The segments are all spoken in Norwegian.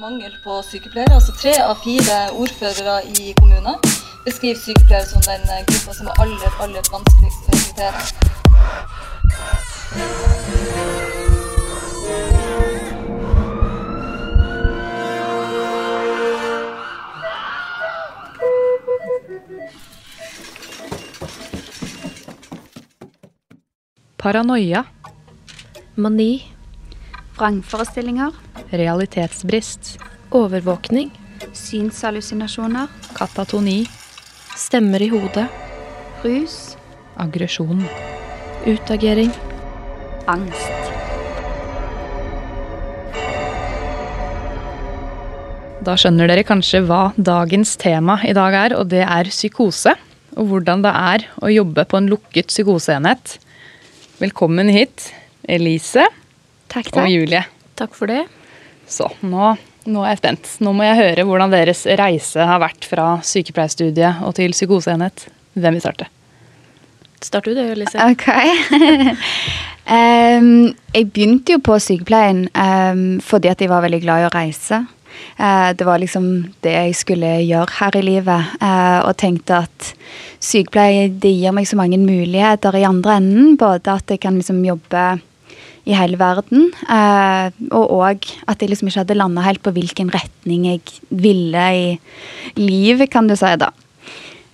Mangel på sykepleiere. altså Tre av fire ordførere i kommunen beskriver sykepleiere som den gruppa som er aller, aller vanskeligst å rekruttere. Paranoia. Mani. Vrangforestillinger. Realitetsbrist. Overvåkning. Synshallusinasjoner. Katatoni. Stemmer i hodet. Rus. Aggresjon. Utagering. Angst. Da skjønner dere kanskje hva dagens tema i dag er, og det er psykose. Og hvordan det er å jobbe på en lukket psykoseenhet. Velkommen hit, Elise Takk, og Julie. Takk for det. Så nå, nå er jeg spent. Nå må jeg høre hvordan deres reise har vært fra sykepleierstudiet og til psykoseenhet. Hvem vil starte? Start du det, Lise. Ok. um, jeg begynte jo på sykepleien um, fordi at jeg var veldig glad i å reise. Eh, det var liksom det jeg skulle gjøre her i livet. eh, og tenkte at sykepleie det gir meg så mange muligheter i andre enden. Både at jeg kan liksom jobbe i hele verden, eh, og òg at jeg liksom ikke hadde landa helt på hvilken retning jeg ville i livet, kan du si, da.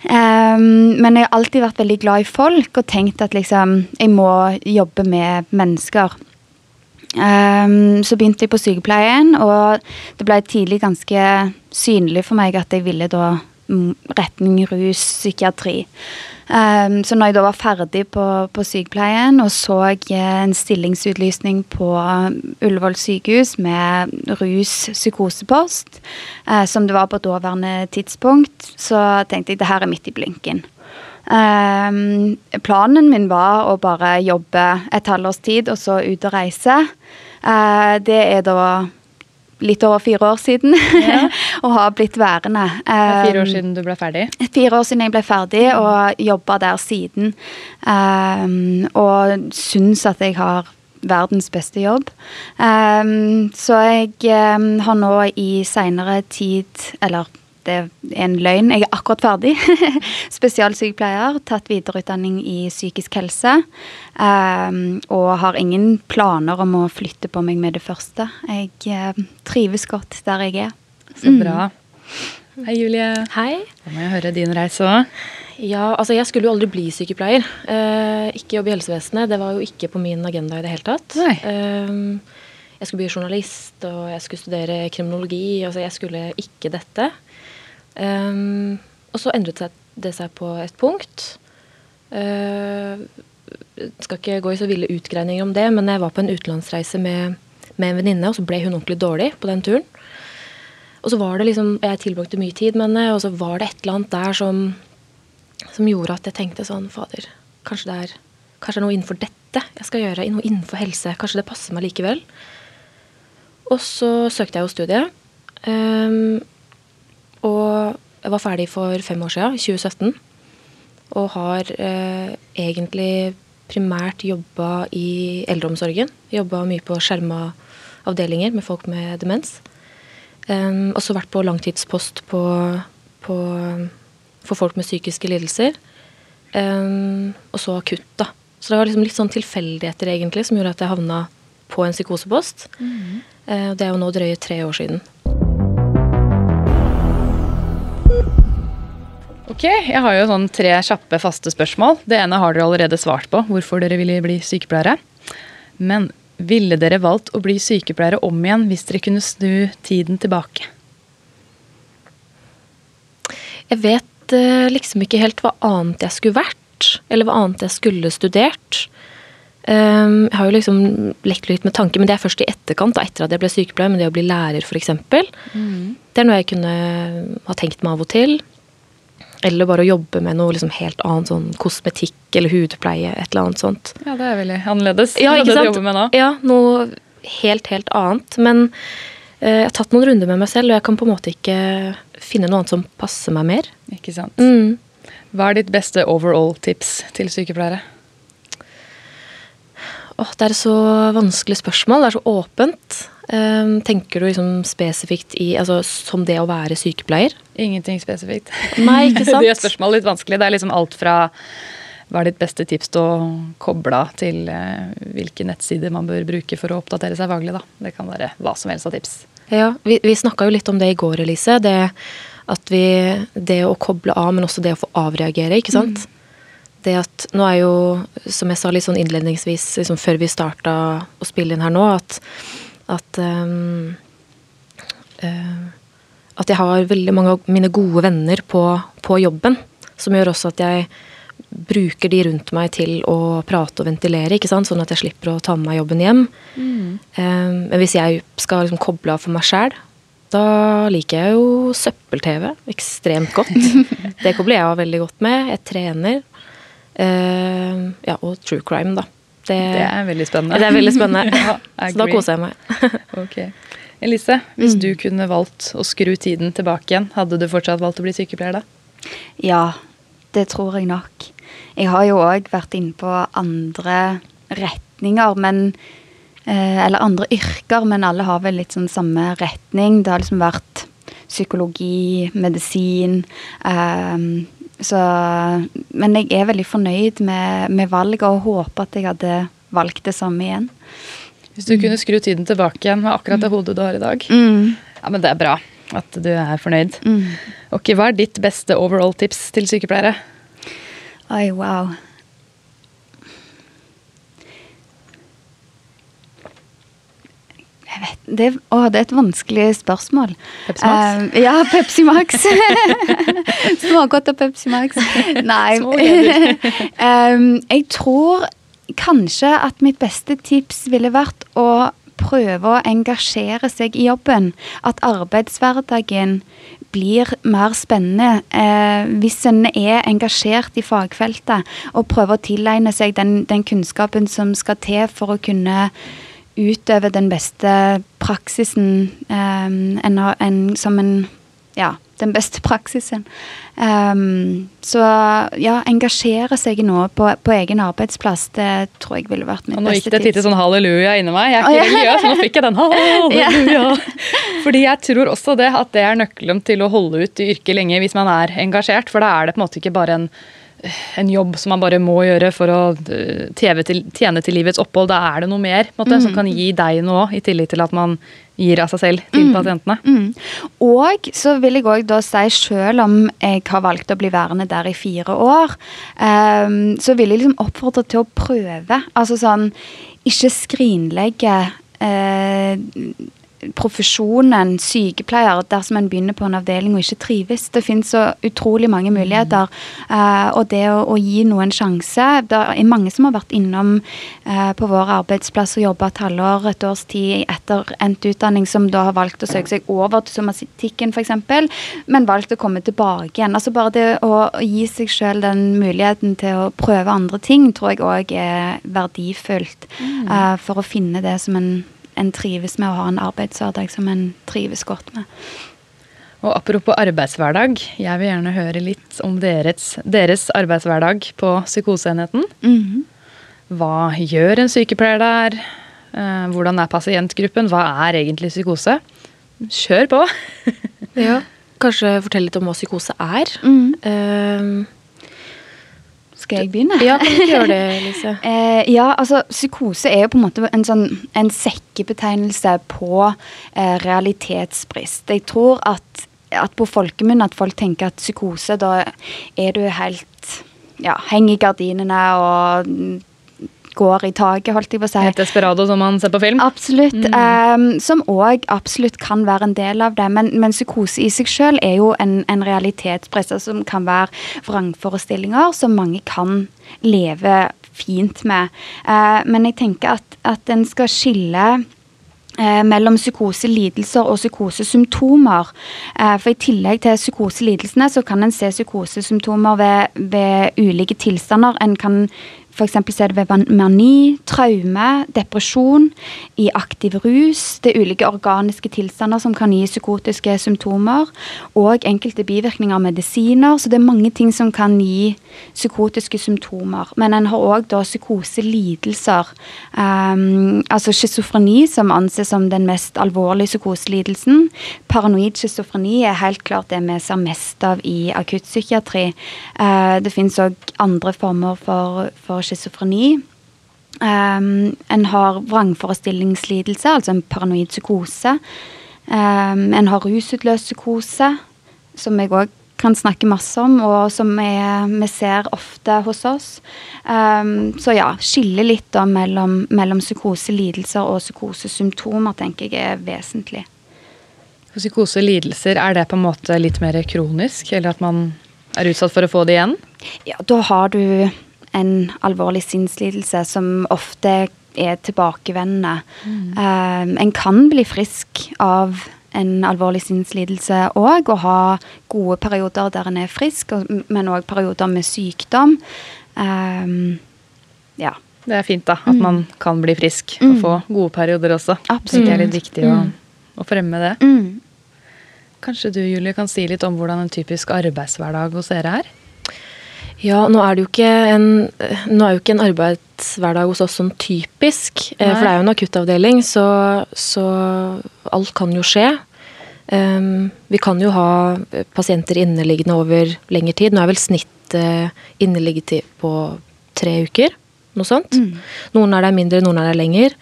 Eh, men jeg har alltid vært veldig glad i folk og tenkt at liksom jeg må jobbe med mennesker. Ehm, så begynte jeg på sykepleien, og det ble tidlig ganske synlig for meg at jeg ville da mm, retning rus, psykiatri. Ehm, så når jeg da var ferdig på, på sykepleien og så eh, en stillingsutlysning på Ullevål sykehus med rus-psykosepost, uh, som det var på daværende tidspunkt, så tenkte jeg det her er midt i blinken. Um, planen min var å bare jobbe et halvårs tid og så ut og reise. Uh, det er da litt over fire år siden og har blitt værende. Er fire år Ehm, siden du ble ferdig. Fire år siden jeg ble ferdig, og jobba der siden. Um, og syns at jeg har verdens beste jobb. Um, så jeg um, har nå i seinere tid, eller det er en løgn, jeg er akkurat ferdig. Spesialsykepleier, tatt videreutdanning i psykisk helse. Um, og har ingen planer om å flytte på meg med det første. Jeg uh, trives godt der jeg er. Så bra. Hei, Julie. Hei. Da må jeg høre din reise òg. Ja, altså jeg skulle jo aldri bli sykepleier. Uh, ikke jobbe i helsevesenet. Det var jo ikke på min agenda i det hele tatt. Nei. Eh, jeg skulle bli journalist, og jeg skulle studere kriminologi. Altså jeg skulle ikke dette. Eh, og så endret det seg på et punkt. Uh, skal ikke gå i så ville utgreininger om det, men jeg var på en utenlandsreise med, med en venninne, og så ble hun ordentlig dårlig på den turen. Og så var det liksom, Jeg tilbrakte mye tid med henne, og så var det et eller annet der som, som gjorde at jeg tenkte sånn Fader, kanskje det er kanskje det er noe innenfor dette jeg skal gjøre. Noe innenfor helse. Kanskje det passer meg likevel. Og så søkte jeg jo studiet. ehm, og jeg var ferdig for fem år siden, i 2017. Og har eh, egentlig primært jobba i eldreomsorgen. Jobba mye på skjerma avdelinger med folk med demens. Um, også vært på langtidspost på, på, for folk med psykiske lidelser. Um, og så akutt, da. Så det var liksom litt sånn tilfeldigheter egentlig som gjorde at jeg havna på en psykosepost. Mm. Uh, det er jo nå drøye tre år siden. Ok, jeg har jo sånn tre kjappe, faste spørsmål. Det ene har dere allerede svart på, hvorfor dere ville bli sykepleiere. Men ville dere valgt å bli sykepleiere om igjen hvis dere kunne snu tiden tilbake? Jeg vet eh, liksom ikke helt hva annet jeg skulle vært, eller hva annet jeg skulle studert. Um, jeg har jo liksom lekt litt med tanker, men det er først i etterkant, da, etter at jeg ble sykepleier, men det å bli lærer f.eks. Det er noe jeg kunne ha tenkt meg av og til. Eller bare å jobbe med noe liksom helt annet, sånn kosmetikk eller hudpleie, et eller annet sånt. Ja, det er veldig annerledes. Ja, ikke det du sant? jobber med nå. Ja, noe helt, helt annet. Men eh, jeg har tatt noen runder med meg selv, og jeg kan på en måte ikke finne noe annet som passer meg mer. Ikke sant? Mm. Hva er ditt beste overall-tips til sykepleiere? Åh, det er et så vanskelig spørsmål. Det er så åpent. Um, tenker du liksom spesifikt i altså, som det å være sykepleier? Ingenting spesifikt. Nei, ikke sant? det gjør spørsmålet litt vanskelig. Det er liksom alt fra hva er ditt beste tips til å koble av til eh, hvilke nettsider man bør bruke for å oppdatere seg faglig. Da. Det kan være hva som helst av tips. Ja, Vi, vi snakka jo litt om det i går, Elise. Det, at vi, det å koble av, men også det å få avreagere, ikke sant. Mm. Det at Nå er jo, som jeg sa litt sånn innledningsvis, liksom før vi starta å spille inn her nå, at, at um, uh, at jeg har veldig mange av mine gode venner på, på jobben. Som gjør også at jeg bruker de rundt meg til å prate og ventilere, ikke sant? sånn at jeg slipper å ta med meg jobben hjem. Mm. Um, men hvis jeg skal liksom koble av for meg sjæl, da liker jeg jo søppel-TV ekstremt godt. det kobler jeg av veldig godt med. Jeg trener. Uh, ja, og true crime, da. Det, det, er veldig spennende. Det er veldig spennende. ja, Så da koser jeg meg. ok. Elise, hvis mm. du kunne valgt å skru tiden tilbake igjen, hadde du fortsatt valgt å bli sykepleier da? Ja, det tror jeg nok. Jeg har jo òg vært inne på andre retninger, men eh, Eller andre yrker, men alle har vel litt sånn samme retning. Det har liksom vært psykologi, medisin. Eh, så Men jeg er veldig fornøyd med, med valget og håper at jeg hadde valgt det samme igjen. Hvis du mm. kunne skru tiden tilbake igjen med akkurat det mm. hodet du har i dag. Mm. Ja, men det er bra at du er fornøyd. Mm. Ok, Hva er ditt beste overall tips til sykepleiere? Oi, wow. Jeg vet, det, å, det er et vanskelig spørsmål. Pepsi Max? Uh, ja, Pepsi Max. Smågodt og Pepsi Max. Nei. um, jeg tror kanskje at mitt beste tips ville vært å prøve å engasjere seg i jobben. At arbeidshverdagen blir mer spennende eh, hvis en er engasjert i fagfeltet og prøver å tilegne seg den, den, kunnskapen som skal til for å kunne utøve den beste praksisen um, en, en, som en ja, den beste praksisen. Um, så ja, engasjere seg noe på, på, egen arbeidsplass, det tror jeg ville vært mitt beste tips. Nå gikk det et lite sånn halleluja inni meg. Jeg er ikke religiøs, så nå fikk jeg den halleluja. Fordi jeg tror også det at det er nøkkelen til å holde ut i yrket lenge hvis man er engasjert. For da er det på en måte ikke bare en en jobb som man bare må gjøre for å eh, til, tjene til livets opphold. Da er det noe mer måte, mm. som kan gi deg noe, i tillegg til at man gir av seg selv til mm. pasientene. Mm. Og så vil jeg òg da si, selv om jeg har valgt å bli værende der i fire år, um, så vil jeg liksom oppfordre til å prøve. Altså sånn Ikke skrinlegge uh, profesjonen sykepleier dersom en begynner på en avdeling og ikke trives. Det finnes så utrolig mange muligheter. Uh, og det å, å, gi noe en sjanse Det er mange som har vært innom uh, på vår arbeidsplass og jobba et halvår, et års tid etter endt utdanning, som da har valgt å søke seg over til somatikken f.eks., men valgt å komme tilbake igjen. Altså Bare det å gi seg sjøl den muligheten til å prøve andre ting, tror jeg òg er verdifullt uh, for å finne det som en en trives med å ha en arbeidshverdag som en trives godt med. Og Apropos arbeidshverdag, jeg vil gjerne høre litt om deres, deres arbeidshverdag på psykoseenheten. Mm -hmm. Hva gjør en sykepleier der? Eh, hvordan er pasientgruppen? Hva er egentlig psykose? Kjør på! ja, kanskje fortelle litt om hva psykose er. Mm. Uh, skal jeg begynne? Ja, kan du gjøre det, Lise? eh, ja, altså Psykose er jo på en måte en sånn en sekkebetegnelse på eh, realitetsbrist. Jeg tror at, at på folkemunne at folk tenker at psykose, da er du helt ja, henger i gardinene og går i taket, holdt jeg på å si. Et desperado som man ser på film? Absolutt. Mm. Um, som òg absolutt kan være en del av det. Men, men psykose i seg selv er jo en, en realitetspresse som kan være vrangforestillinger som mange kan leve fint med. Uh, men jeg tenker at, at en skal skille eh, mellom psykoselidelser og psykosesymptomer. Eh, for I tillegg til psykoselidelsene så kan en se psykosesymptomer ved, ved ulike tilstander. En kan F.eks. er det ved mani, traume, depresjon, i aktiv rus. Det er ulike organiske tilstander som kan gi psykotiske symptomer. Og enkelte bivirkninger av medisiner. Så det er mange ting som kan gi psykotiske symptomer. Men en har òg psykoselidelser. Um, altså schizofreni, som anses som den mest alvorlige psykoselidelsen. Paranoid schizofreni er helt klart det vi ser mest av i akuttpsykiatri. Uh, det finnes òg andre former for, for schizofreni. Um, en har vrangforestillingslidelse, altså en paranoid psykose. Um, en har rusutløst psykose, som jeg òg kan snakke masse om, og som jeg, vi ser ofte hos oss. Um, så ja, skille litt da mellom, mellom psykoselidelser og psykosesymptomer tenker jeg er vesentlig. Psykoselidelser, er det på en måte litt mer kronisk, eller at man er utsatt for å få det igjen? Ja, da har du en alvorlig sinnslidelse som ofte er tilbakevendende. Mm. Um, en kan bli frisk av en alvorlig sinnslidelse òg, og ha gode perioder der en er frisk, men òg perioder med sykdom. Um, ja. Det er fint, da. At mm. man kan bli frisk og mm. få gode perioder også. Absolutt. Det er litt viktig å, mm. å fremme det. Mm. Kanskje du Julie, kan si litt om hvordan en typisk arbeidshverdag hos dere er? Ja, nå er det jo ikke en, er jo ikke en arbeidshverdag hos oss sånn typisk. Nei. Eh, for det er jo en akuttavdeling, så, så alt kan jo skje. Um, vi kan jo ha pasienter inneliggende over lengre tid. Nå er vel snittet uh, inneliggetid på tre uker. Noe sånt. Mm. Noen er der mindre, noen er der lenger.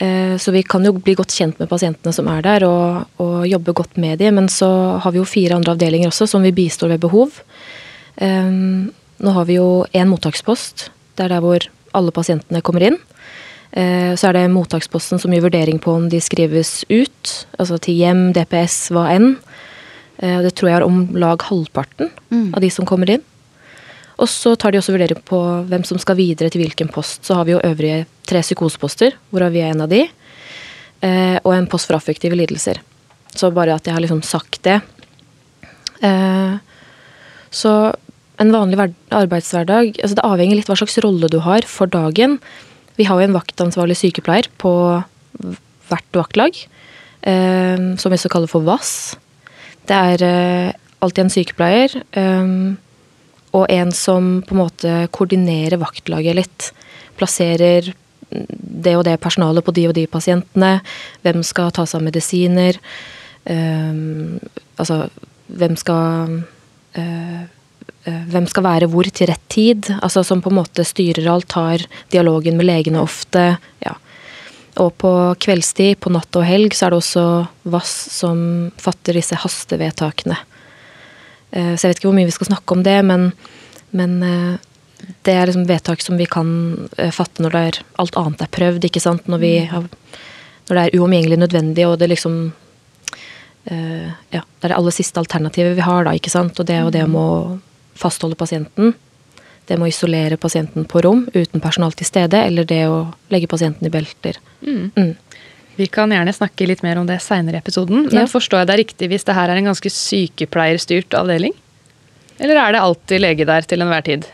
Uh, så vi kan jo bli godt kjent med pasientene som er der, og, og jobbe godt med dem. Men så har vi jo fire andre avdelinger også som vi bistår ved behov. Um, nå har vi jo én mottakspost. Det er der hvor alle pasientene kommer inn. Eh, så er det mottaksposten som gjør vurdering på om de skrives ut, altså til hjem, DPS, hva enn. Eh, det tror jeg er om lag halvparten mm. av de som kommer inn. Og så tar de også vurdering på hvem som skal videre til hvilken post. Så har vi jo øvrige tre psykoseposter, hvorav vi er en av de. Eh, og en post for affektive lidelser. Så bare at jeg har liksom sagt det. Så en vanlig arbeidshverdag altså Det avhenger litt hva slags rolle du har for dagen. Vi har jo en vaktansvarlig sykepleier på hvert vaktlag, eh, som vi så kaller for VAS. Det er eh, alltid en sykepleier eh, og en som på en måte koordinerer vaktlaget litt. Plasserer det og det personalet på de og de pasientene. Hvem skal ta seg av medisiner? Eh, altså, hvem skal Eh, hvem skal være hvor til rett tid, altså som på en måte styrer alt, tar dialogen med legene ofte. ja. Og på kveldstid, på natt og helg, så er det også VAS som fatter disse hastevedtakene. Eh, så jeg vet ikke hvor mye vi skal snakke om det, men, men eh, det er liksom vedtak som vi kan fatte når det er, alt annet er prøvd, ikke sant. Når, vi har, når det er uomgjengelig nødvendig, og det liksom Ja, det er det aller siste alternativet vi har, da, ikke sant. Og det og det med å fastholde pasienten. Det med å isolere pasienten på rom uten personal til stede, eller det å legge pasienten i belter. Mm. Mm. Vi kan gjerne snakke litt mer om det seinere i episoden. Men ja. forstår jeg deg riktig hvis det her er en ganske sykepleierstyrt avdeling? Eller er det alltid lege der til enhver tid?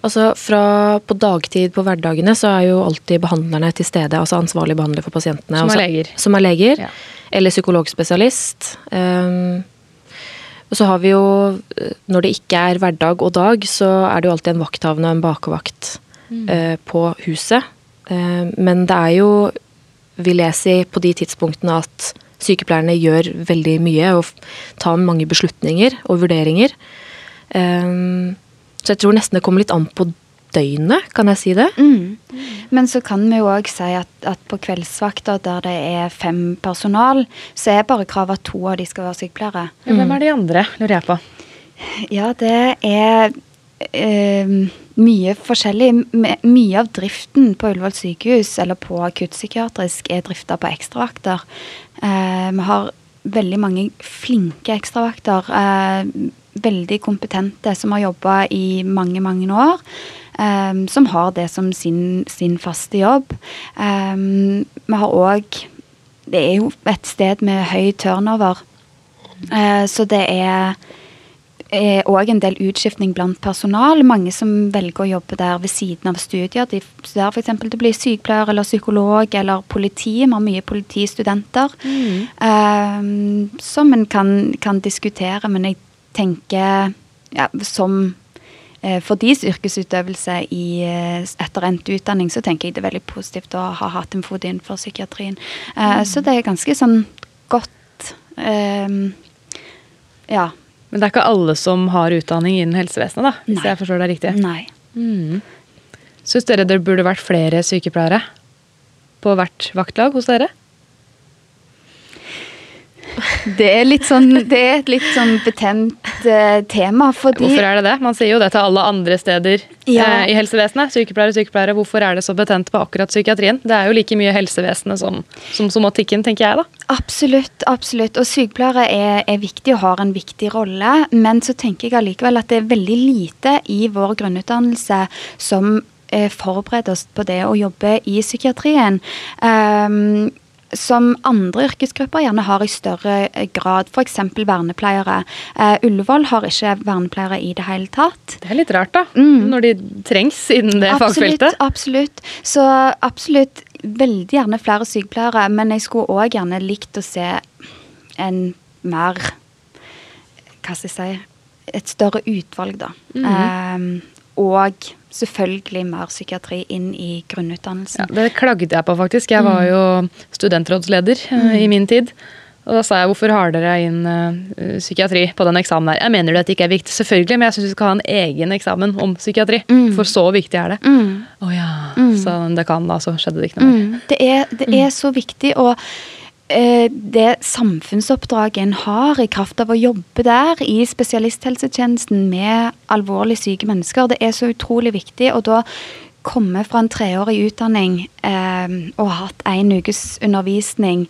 Altså fra På dagtid på hverdagene så er jo alltid behandlerne til stede. Altså ansvarlig behandler for pasientene. Som er altså, leger. Som er leger. Ja. Eller psykologspesialist. Um, og så har vi jo, når det ikke er hverdag og dag, så er det jo alltid en vakthavende og en bakevakt mm. eh, på huset. Eh, men det er jo, vil jeg si, på de tidspunktene at sykepleierne gjør veldig mye og tar mange beslutninger og vurderinger. Eh, så jeg tror nesten det kommer litt an på døgnet, kan jeg si det? Mm. Men så kan vi jo òg si at, at, på kveldsvakter der det er fem personal, så er bare kravet at to av de skal være sykepleiere. Ja, hvem er de andre, lurer jeg på? Ja, det er eh, mye forskjellig. Mye av driften på Ullevål sykehus eller på akuttpsykiatrisk er drifta på ekstravakter. Eh, vi har veldig mange flinke ekstravakter. Eh, veldig kompetente som har jobba i mange, mange år. Um, som har det som sin, sin faste jobb. Um, vi har òg Det er jo et sted med høy turnover. Uh, så det er er òg en del utskiftning blant personal. Mange som velger å jobbe der ved siden av studier. De studerer f.eks. til å bli sykepleier eller psykolog eller politi. Vi har mye politistudenter. Mm. Um, som en kan, kan, diskutere, men jeg tenker ja, som for deres yrkesutøvelse i, uh, etter endt utdanning, så tenker jeg det er veldig positivt å ha hatt en fot innenfor psykiatrien. Uh, mm. Så det er ganske sånn godt um, ja, men det er ikke alle som har utdanning innen helsevesenet, da, hvis Nei. jeg forstår deg riktig? Nei. Mm. Syns dere det burde vært flere sykepleiere på hvert vaktlag hos dere? Det er, sånn, det er et litt sånn betent uh, tema. Fordi Hvorfor er det det? Man sier jo det til alle andre steder ja. uh, i helsevesenet. Sykepleiere, sykepleiere. Hvorfor er det så betent på akkurat psykiatrien? Det er jo like mye helsevesenet som, som somatikken, tenker jeg da. Absolutt, absolutt. Og sykepleiere er, er viktig og har en viktig rolle. Men så tenker jeg allikevel at det er veldig lite i vår grunnutdannelse som uh, forbereder oss på det å jobbe i psykiatrien. Um, som andre yrkesgrupper gjerne har i større eh, grad, f.eks. vernepleiere. Uh, Ullevål har ikke vernepleiere i det hele tatt. Det er litt rart, da. Mm. Når de trengs innen det absolutt, fagfeltet. Absolutt. Så absolutt veldig gjerne flere sykepleiere, men jeg skulle òg gjerne likt å se en mer Hva skal jeg si Et større utvalg, da. Mm um, og selvfølgelig mer psykiatri inn i grunnutdannelsen. Ja, det klagde jeg på, faktisk. Jeg var mm. jo studentrådsleder mm. i min tid. Og da sa jeg hvorfor har dere inn uh, psykiatri på den eksamen der? Jeg mener det at det ikke er viktig, selvfølgelig, men jeg syns vi skal ha en egen eksamen om psykiatri. Mm. For så viktig er det. Å mm. oh, ja. Mm. Så det kan da, så skjedde det ikke noe mer. Mm. Det er, det er så viktig. og Eh, det samfunnsoppdraget en har i kraft av å jobbe der i spesialisthelsetjenesten med alvorlig syke mennesker, det er så utrolig viktig. Og da komme fra en treårig utdanning eh, og hatt én ukes undervisning,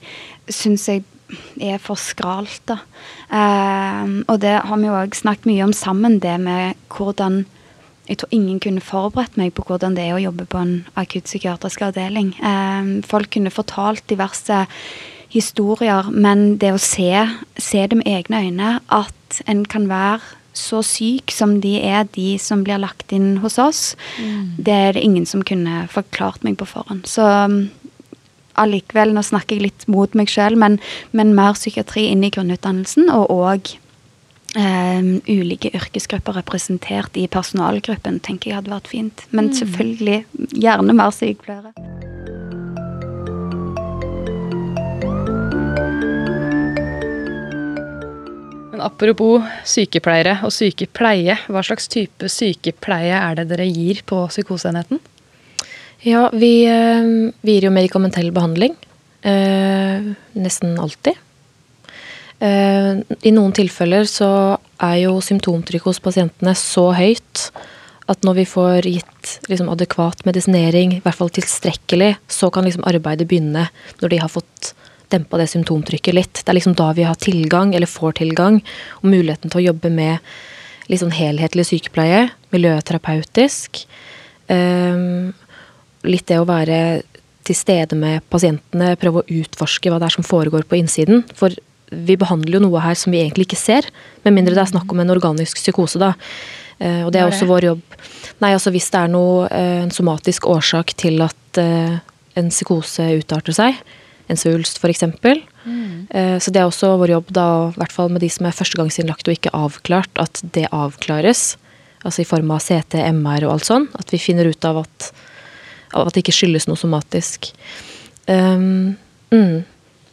syns jeg er for skralt. da. Eh, og det har vi jo òg snakket mye om sammen, det med hvordan jeg tror ingen kunne forberedt meg på hvordan det er å jobbe på en akuttpsykiatrisk avdeling. Eh, folk kunne fortalt diverse historier, men det å se, se det med egne øyne, at en kan være så syk som de er, de som blir lagt inn hos oss, mm. det er det ingen som kunne forklart meg på forhånd. Så um, allikevel, nå snakker jeg litt mot meg sjøl, men, men, mer psykiatri inn i grunnutdannelsen, og òg um, ulike yrkesgrupper representert i personalgruppen, tenker jeg hadde vært fint. Men mm. selvfølgelig gjerne mer sykepleiere. Men apropos sykepleiere og sykepleie, hva slags type sykepleie er det dere gir på psykoseenheten? Ja, vi, eh, vi, gir jo medikamentell behandling. Eh, nesten alltid. Eh, I noen tilfeller så er jo symptomtrykket hos pasientene så høyt at når vi får gitt liksom, adekvat medisinering, i hvert fall tilstrekkelig, så kan liksom arbeidet begynne når de har fått dempa det symptomtrykket litt. Det er liksom da vi har tilgang, eller får tilgang, og muligheten til å jobbe med litt sånn helhetlig sykepleie, miljøterapeutisk. Um, litt det å være til stede med pasientene, prøve å utforske hva det er som foregår på innsiden. For vi behandler jo noe her som vi egentlig ikke ser, med mindre det er snakk om en organisk psykose, da. Uh, og det er også vår jobb. Nei, altså hvis det er noe, uh, en somatisk årsak til at uh, en psykose utarter seg, svulst f.eks. Mm. Eh, så det er også vår jobb, da, i hvert fall med de som er førstegangsinnlagt og ikke avklart, at det avklares. Altså i form av CT, MR og alt sånn. At vi finner ut av at, av at det ikke skyldes noe somatisk. Um, mm.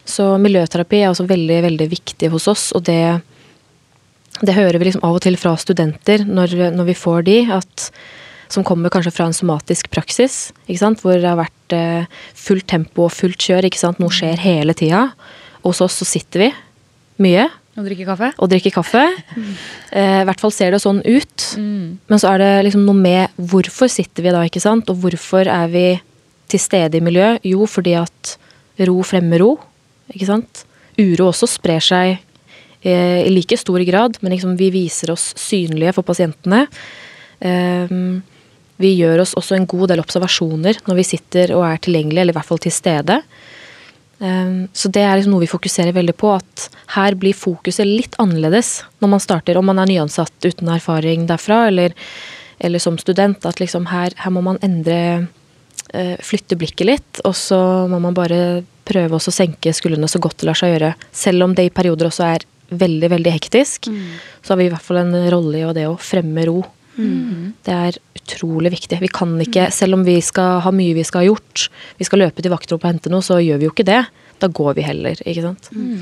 Så miljøterapi er også veldig, veldig viktig hos oss, og det, det hører vi liksom av og til fra studenter når, når vi får de, at som kommer kanskje fra en somatisk praksis, hvor det har vært eh, fullt tempo og fullt kjør. Noe skjer hele tida. Hos oss så sitter vi mye. Og drikker kaffe. Og drikker kaffe. Mm. Eh, I hvert fall ser det sånn ut. Mm. Men så er det liksom noe med hvorfor sitter vi da, ikke sant? Og hvorfor er vi til stede i miljøet? Jo, fordi at ro fremmer ro. Ikke sant? Uro også sprer seg eh, i like stor grad, men liksom vi viser oss synlige for pasientene. Um, vi gjør oss også en god del observasjoner når vi sitter og er tilgjengelige, eller i hvert fall til stede. Um, så det er liksom noe vi fokuserer veldig på, at her blir fokuset litt annerledes når man starter, om man er nyansatt uten erfaring derfra, eller, eller som student. At liksom her, her må man endre uh, Flytte blikket litt, og så må man bare prøve å senke skuldrene så godt det lar seg gjøre. Selv om det i perioder også er veldig, veldig hektisk, så har vi i hvert fall en rolle i det å fremme ro. Det er utrolig viktig. Vi kan ikke, selv om vi skal ha mye vi skal ha gjort, vi skal løpe til vaktrommet og hente noe, så gjør vi jo ikke det. Da går vi heller, ikke sant. Mm.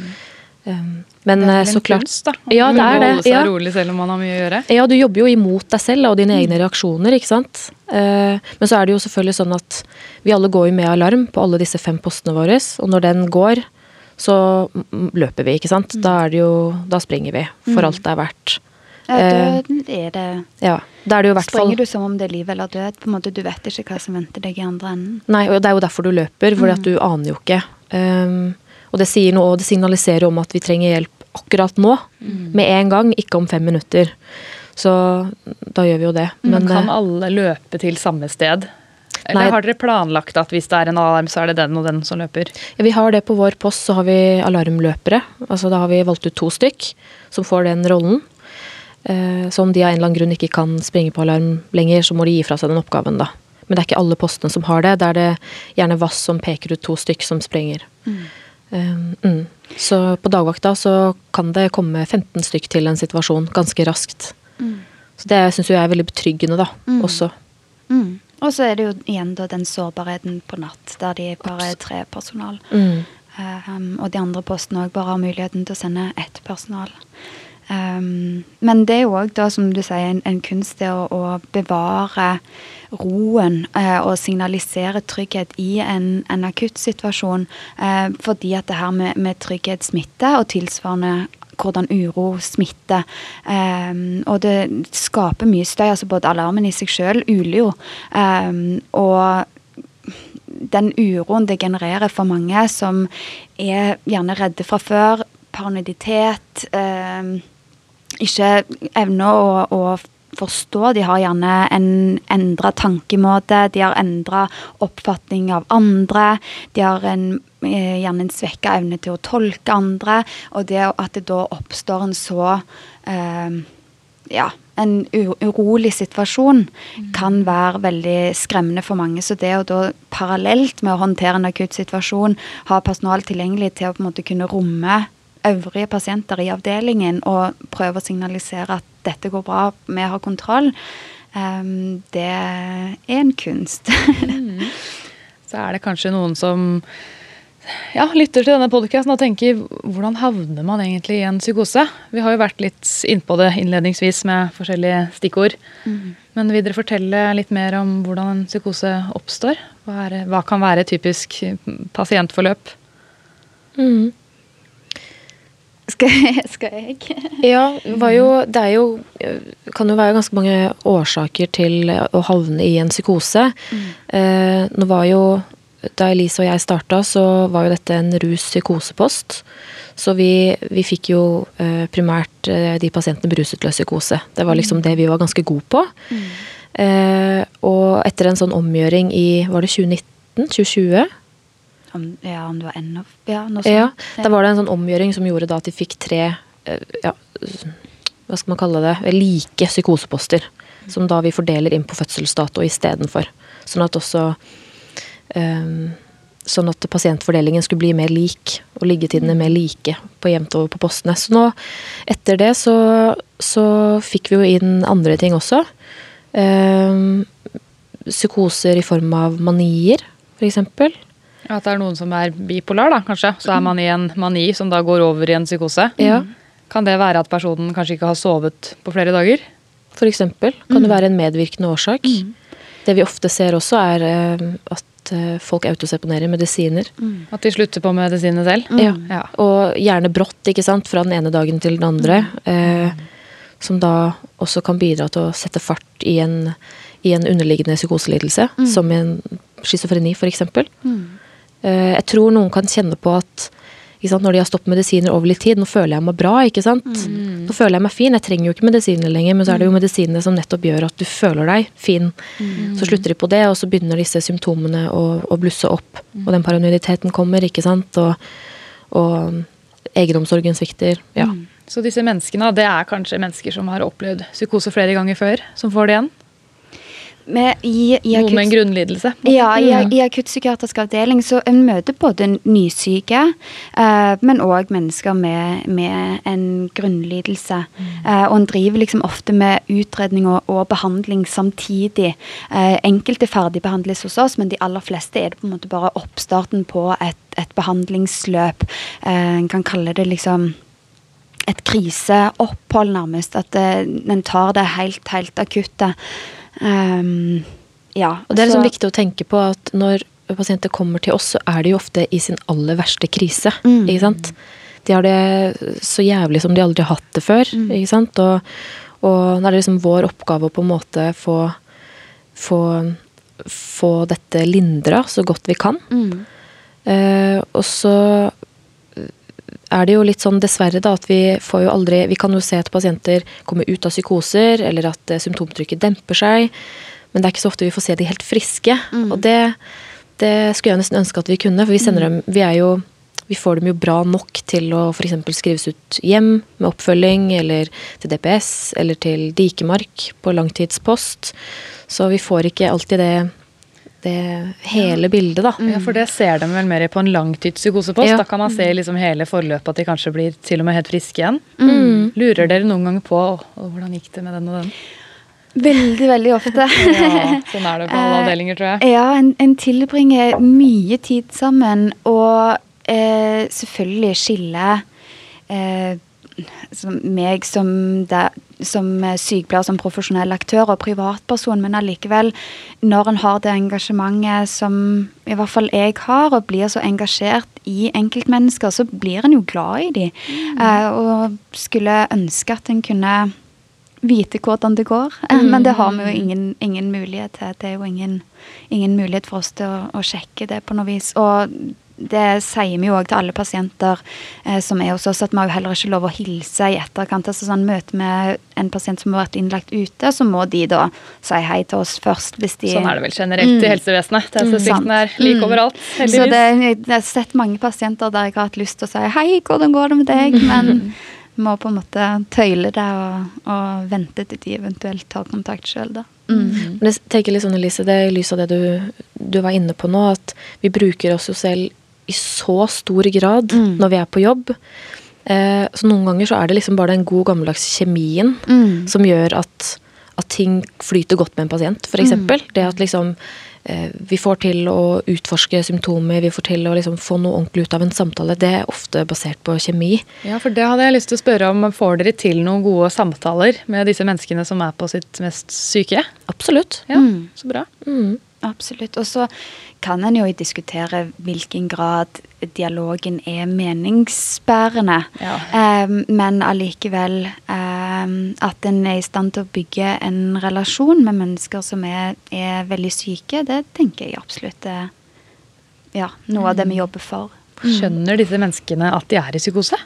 men Det er eh, så en klart kunst, da. Ja, det er det. Holde seg Ja. rolig selv om man har mye å gjøre. Ja, du jobber jo imot deg selv og dine egne reaksjoner, ikke sant. Eh, Men så er det jo selvfølgelig sånn at vi alle går jo med alarm på alle disse fem postene våre, og når den går, så mm, løper vi, ikke sant. Da er det jo Da springer vi, for alt det er verdt. Ja, Eh, døden er det Ja. Da er det jo hvert fall Springer du som om det er liv eller død? På en måte, Du vet ikke hva som venter deg i andre enden. Nei, og det er jo derfor du løper, for at du aner jo ikke. Um, og det sier noe, og det signaliserer om at vi trenger hjelp akkurat nå. Med en gang, ikke om fem minutter. Så da gjør vi jo det. Men Men, kan eh, alle løpe til samme sted? Eller Nei. har dere planlagt at hvis det er en alarm, så er det den og den som løper? ja, vi har det på vår post, så har vi alarmløpere. Altså da har vi valgt ut to stykk som får den rollen. Eh, så om de av en eller annen grunn ikke kan springe på alarm lenger, så må de gi fra seg den oppgaven, da. Men det er ikke alle postene som har det. Da er det gjerne Vass som peker ut to stykk som springer. Mm. mm. Så på dagvakta så kan det komme 15 stykk til en situasjon ganske raskt. Så det syns jeg er veldig betryggende, da, også. Mm. Og så er det jo igjen da den sårbarheten på natt, der de bare er tre personal. Mm. Um, og de andre postene òg bare har muligheten til å sende ett personal. Um, men det er jo òg, som du sier, en, en kunst det å, å bevare roen eh, og signalisere trygghet i en, en akutt situasjon. Eh, fordi at det her med, med trygghet smitter, og tilsvarende hvordan uro smitter. Um, og det skaper mye støy. altså Både alarmen i seg sjøl uler jo. Um, og den uroen det genererer for mange som er gjerne redde fra før, paranoiditet, um, ikke evner å, å forstå. De har gjerne en endra tankemåte, de har endra oppfatning av andre. De har en, eh, gjerne en svekka evne til å tolke andre. Og det at det da oppstår en så eh, ja, en urolig situasjon kan være veldig skremmende for mange. Så det å da parallelt med å håndtere en akutt situasjon, ha personal tilgjengelig til å på en måte kunne romme øvrige pasienter i avdelingen og prøve å signalisere at dette går bra, vi har kontroll, um, det er en kunst. Så er det kanskje noen som ja, lytter til denne podkasten og tenker hvordan havner man egentlig i en psykose? Vi har jo vært litt innpå det innledningsvis med forskjellige stikkord. Men vil dere fortelle litt mer om hvordan en psykose oppstår? Hva, er, hva kan være typisk pasientforløp? Mm. Skal, jeg- skal jeg? Ja, var jo, det er jo kan jo være ganske mange årsaker til å havne i en psykose. Eh, nå var jo Da Elise og jeg starta, så var jo dette en rus-psykosepost. Så vi, vi fikk jo eh, primært eh, de pasientene beruset til psykose. Det var liksom det vi var ganske gode på. Eh, og etter en sånn omgjøring i Var det 2019? 2020? Om, ja, om det var ennå Ja, noe sånt. Ja, da var det en sånn omgjøring som gjorde da at de fikk tre eh, ja, hva skal man kalle det, like psykoseposter. Som da vi fordeler inn på fødselsdato istedenfor. Sånn at også um, Sånn at pasientfordelingen skulle bli mer lik, og liggetidene mer like på jevnt over på postene. Så nå, etter det, så, så fikk vi jo inn andre ting også. Um, psykoser i form av manier, f.eks. At det er noen som er bipolar, da, kanskje. Så er man i en mani som da går over i en psykose. Ja. Kan det være at personen kanskje ikke har sovet på flere dager? For eksempel. Kan det være en medvirkende årsak. Det vi ofte ser også, er eh, at eh, folk autoseponerer medisiner. At de slutter på medisinene selv? Ja. Ja. Og gjerne brått, ikke sant, fra den ene dagen til den andre. Eh, som da også kan bidra til å sette fart i en, i en underliggende psykoselidelse, som en schizofreni f.eks. Eh, jeg tror noen kan kjenne på at? Når de har stoppet medisiner over litt tid. Nå føler jeg meg bra, ikke sant. Nå føler jeg meg fin. Jeg trenger jo ikke medisiner lenger, men så er det jo medisinene som nettopp gjør at du føler deg fin. Så slutter de på det, og så begynner disse symptomene å, å blusse opp. Og den paranoiditeten kommer, ikke sant. Og, og egenomsorgen svikter. Ja. Så disse menneskene, det er kanskje mennesker som har opplevd psykose flere ganger før, som får det igjen? Med, i, i Noen med en grunnlidelse? Ja, i, i akuttpsykiatrisk avdeling så en møter både nysyke, uh, men òg mennesker med, med en grunnlidelse. Uh, og en driver liksom ofte med utredning og, og behandling samtidig. Uh, enkelte ferdigbehandles hos oss, men de aller fleste er det på en måte bare oppstarten på et, et behandlingsløp. Eh, en kan kalle det liksom et kriseopphold, nærmest. At en tar det helt, helt akutte. Um, ja, Og det er liksom så- viktig å tenke på at når pasienter kommer til oss, så er de jo ofte i sin aller verste krise. Mm. Ikke sant? De har det så jævlig som de aldri har hatt det før. Mm. Ikke sant? Og, og da er det liksom vår oppgave å på en måte få, få, få dette lindra så godt vi kan. Mm. Eh, og så er det jo litt sånn dessverre da at vi får jo aldri Vi kan jo se at pasienter kommer ut av psykoser, eller at eh, symptomtrykket demper seg. Men det er ikke så ofte vi får se de helt friske. Og det, det skulle jeg nesten ønske at vi kunne, for vi sender dem Vi er jo vi får dem jo bra nok til å f.eks. skrives ut hjem med oppfølging, eller til DPS, eller til Dikemark på langtidspost. Så vi får ikke alltid det, det hele bildet, da. Ja, for det ser de vel mer på en langtidspsykosepost. Ja. Da kan man se liksom hele forløpet, at de kanskje blir til og med helt friske igjen. Mm. Lurer dere noen ganger på «Å, hvordan gikk det med den og den? Veldig, veldig ofte. Ja, sånn er det på alle avdelinger, tror jeg. Ja, en, en tilbringer mye tid sammen, og eh, selvfølgelig skille eh, som meg som, det, som eh, sykepleier, som profesjonell aktør og privatperson, men allikevel, når en har det engasjementet som i hvert fall jeg har, og blir så engasjert i enkeltmennesker, så blir en jo glad i dem. Eh, og skulle ønske at en kunne vite hvordan det går. Eh, Men det har vi jo ingen, ingen mulighet til. Det er jo ingen, ingen mulighet for oss til å, å sjekke det på noe vis. Og det sier vi jo òg til alle pasienter eh, som er hos oss, at vi har jo heller ikke lov å hilse i etterkant. Altså sånn Møte med en pasient som har vært innlagt ute, så må de da si hei til oss først. hvis de... Sånn er det vel generelt i helsevesenet. Taushetsplikten Sant. er lik overalt, heldigvis. Så det, jeg har sett mange pasienter der jeg har hatt lyst til å si hei, hvordan går det med deg? Men må på en måte tøyle det og, og vente til de eventuelt tar kontakt sjøl, da. Mm. Men jeg tenker litt sånn, Elise, det er i lys av det du, du var inne på nå, at vi bruker oss jo selv i så stor grad Mm. når vi er på jobb. Eh, så noen ganger så er det liksom bare den gode gammeldags kjemien Mm. som gjør at, at ting flyter godt med en pasient, f.eks. eksempel Det at liksom eh, vi får til å utforske symptomer, vi får til å liksom få noe ordentlig ut av en samtale. Det er ofte basert på kjemi. Ja, for det hadde jeg lyst til å spørre om. Får dere til noen gode samtaler med disse menneskene som er på sitt mest syke? Absolutt. Ja, Mm. så bra. Mm. Absolutt. Og så kan en jo diskutere hvilken grad dialogen er meningsbærende. Ja. Eh, men allikevel eh, at en er i stand til å bygge en relasjon med mennesker som er, er veldig syke, det tenker jeg absolutt er ja, noe av det vi jobber for. Skjønner disse menneskene at de er i psykose?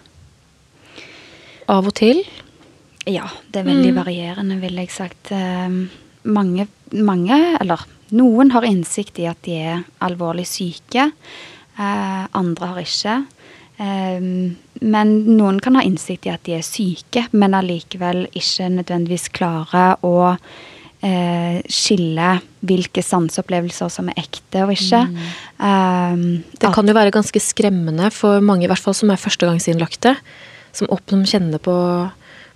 Av og til. Ja, det er veldig varierende, vil jeg sagt. Eh, mange, mange, eller noen har innsikt i at de er alvorlig syke. Eh, andre har ikke. Eh, men noen kan ha innsikt i at de er syke, men allikevel ikke nødvendigvis klare å eh, skille hvilke sanseopplevelser som er ekte og ikke. Eh, Det kan jo være ganske skremmende for mange, i hvert fall som er førstegangsinnlagte, som, opp, som kjenner på,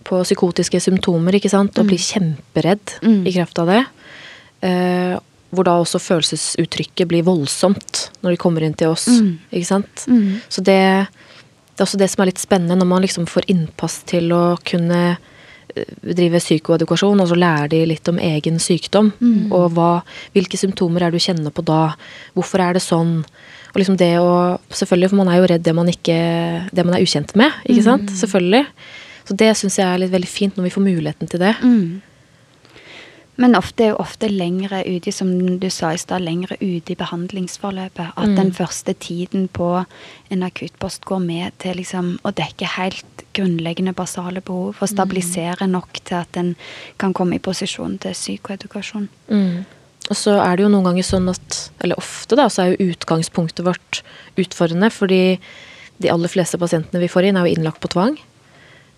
på psykotiske symptomer, ikke sant, og blir kjemperedd Mm. i kraft av det. Eh, hvor da også følelsesuttrykket blir voldsomt når de kommer inn til oss, Mm. ikke sant. Mm. Så det, det er også det som er litt spennende, når man liksom får innpass til å kunne eh, drive psykoedukasjon, og så lærer de litt om egen sykdom. Og hva, hvilke symptomer er det du kjenner på da? Hvorfor er det sånn? Og liksom det å Selvfølgelig, for man er jo redd det man, ikke, det man er ukjent med. ikke sant? Selvfølgelig. Så det syns jeg er litt veldig fint når vi får muligheten til det. Mm. Men ofte er jo ofte lengre ute, som du sa i stad, lengre ute i behandlingsforløpet. At Mm. den første tiden på en akuttpost går med til liksom å dekke helt grunnleggende basale behov. Og stabilisere nok til at en kan komme i posisjon til psykoedukasjon. Mm. Og så er det jo noen ganger sånn at, eller ofte da, så er jo utgangspunktet vårt utfordrende, fordi de aller fleste pasientene vi får inn, er jo innlagt på tvang.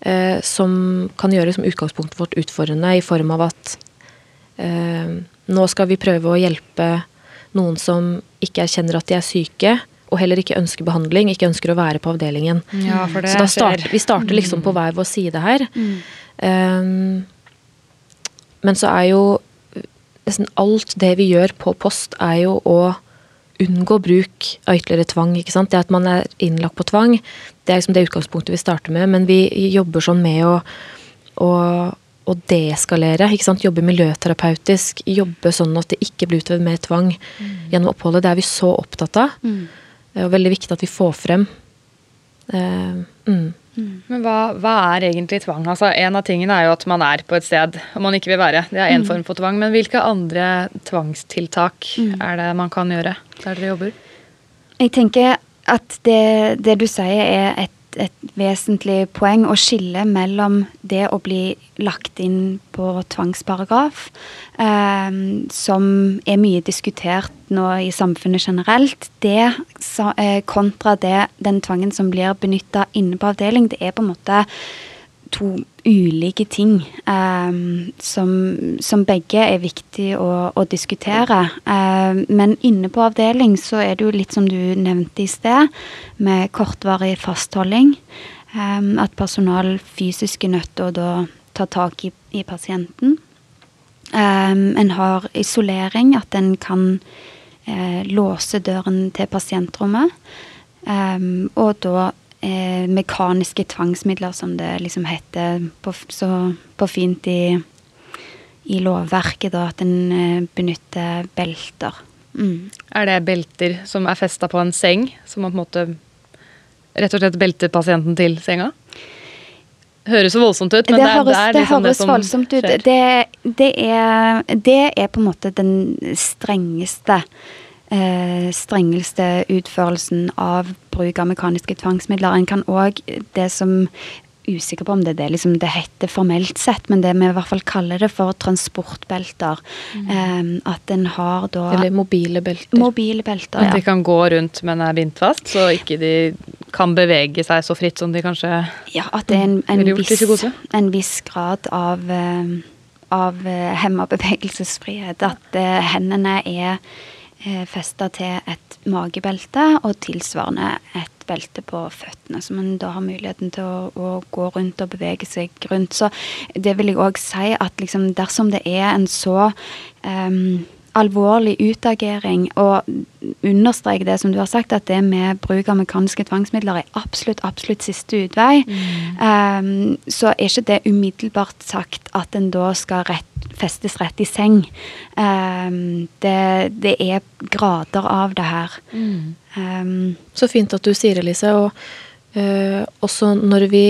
Eh, som kan gjøre som utgangspunktet vårt utfordrende i form av at nå skal vi prøve å hjelpe noen som ikke erkjenner at de er syke, og heller ikke ønsker behandling, ikke ønsker å være på avdelingen. Ja, for det Så starter, vi starter liksom på hver vår side her. Um, men så er jo nesten alt det vi gjør på post, er jo å unngå bruk av ytterligere tvang. ikke sant? Det at man er innlagt på tvang, det er liksom det utgangspunktet vi starter med. Men vi jobber sånn med å, å, å deeskalere. ikke sant? Jobbe miljøterapeutisk. Jobbe sånn at det ikke blir utøvd mer tvang gjennom oppholdet. Det er vi så opptatt av. Det er jo veldig viktig at vi får frem. Uh, mm. Men hva, hva er egentlig tvang? Altså, en av tingene er jo at man er på et sted og man ikke vil være. Det er én form for tvang. Men hvilke andre tvangstiltak er det man kan gjøre der dere jobber? Jeg tenker at det, det du sier er et, et vesentlig poeng å skille mellom det å bli lagt inn på tvangsparagraf, eh, som er mye diskutert nå i samfunnet generelt, det eh, kontra det, den tvangen som blir benytta inne på avdeling. Det er på en måte to ulike ting um, som, som begge er viktig å, å diskutere. Um, men inne på avdeling så er det jo litt som du nevnte i sted, med kortvarig fastholding. Um, at personal fysisk er nødt til å da ta tak i, i pasienten. En har isolering, at en kan uh, låse døren til pasientrommet. Og da eh, mekaniske tvangsmidler, som det liksom heter på, så på fint i, i lovverket, da, at en eh, benytter belter. Mm. Er det belter som er festa på en seng, som man på en måte rett og slett belter pasienten til senga? Høres så voldsomt ut, men det, det, er, det er liksom det som voldsomt ut. skjer. Det, det, er, det er på en måte den strengeste eh, strengeste utførelsen av bruk av mekaniske tvangsmidler. En kan òg det som Usikker på om det er det liksom det heter formelt sett, men det vi i hvert fall kaller det for transportbelter. Eh, at en har da Eller mobile belter. mobile belter. At Ja. de kan gå rundt, men er bindt fast, så ikke de kan bevege seg så fritt som de kanskje Ja, at det er en, en, viss, en viss grad av, eh, av eh, hemma bevegelsesfrihet. At eh, hendene er eh, festa til et magebelte, og tilsvarende et belte på føttene. Så man da har muligheten til å, å gå rundt og bevege seg rundt. Så det vil jeg òg si at liksom dersom det er en så eh, alvorlig utagering, og understreke det som du har sagt, at det med bruk av mekaniske tvangsmidler er absolutt, absolutt siste utvei, um, så er ikke det umiddelbart sagt at en da skal rett, festes rett i seng. Um, det, det er grader av det her. Um, Så fint at du sier det, Lise. Og uh, også når vi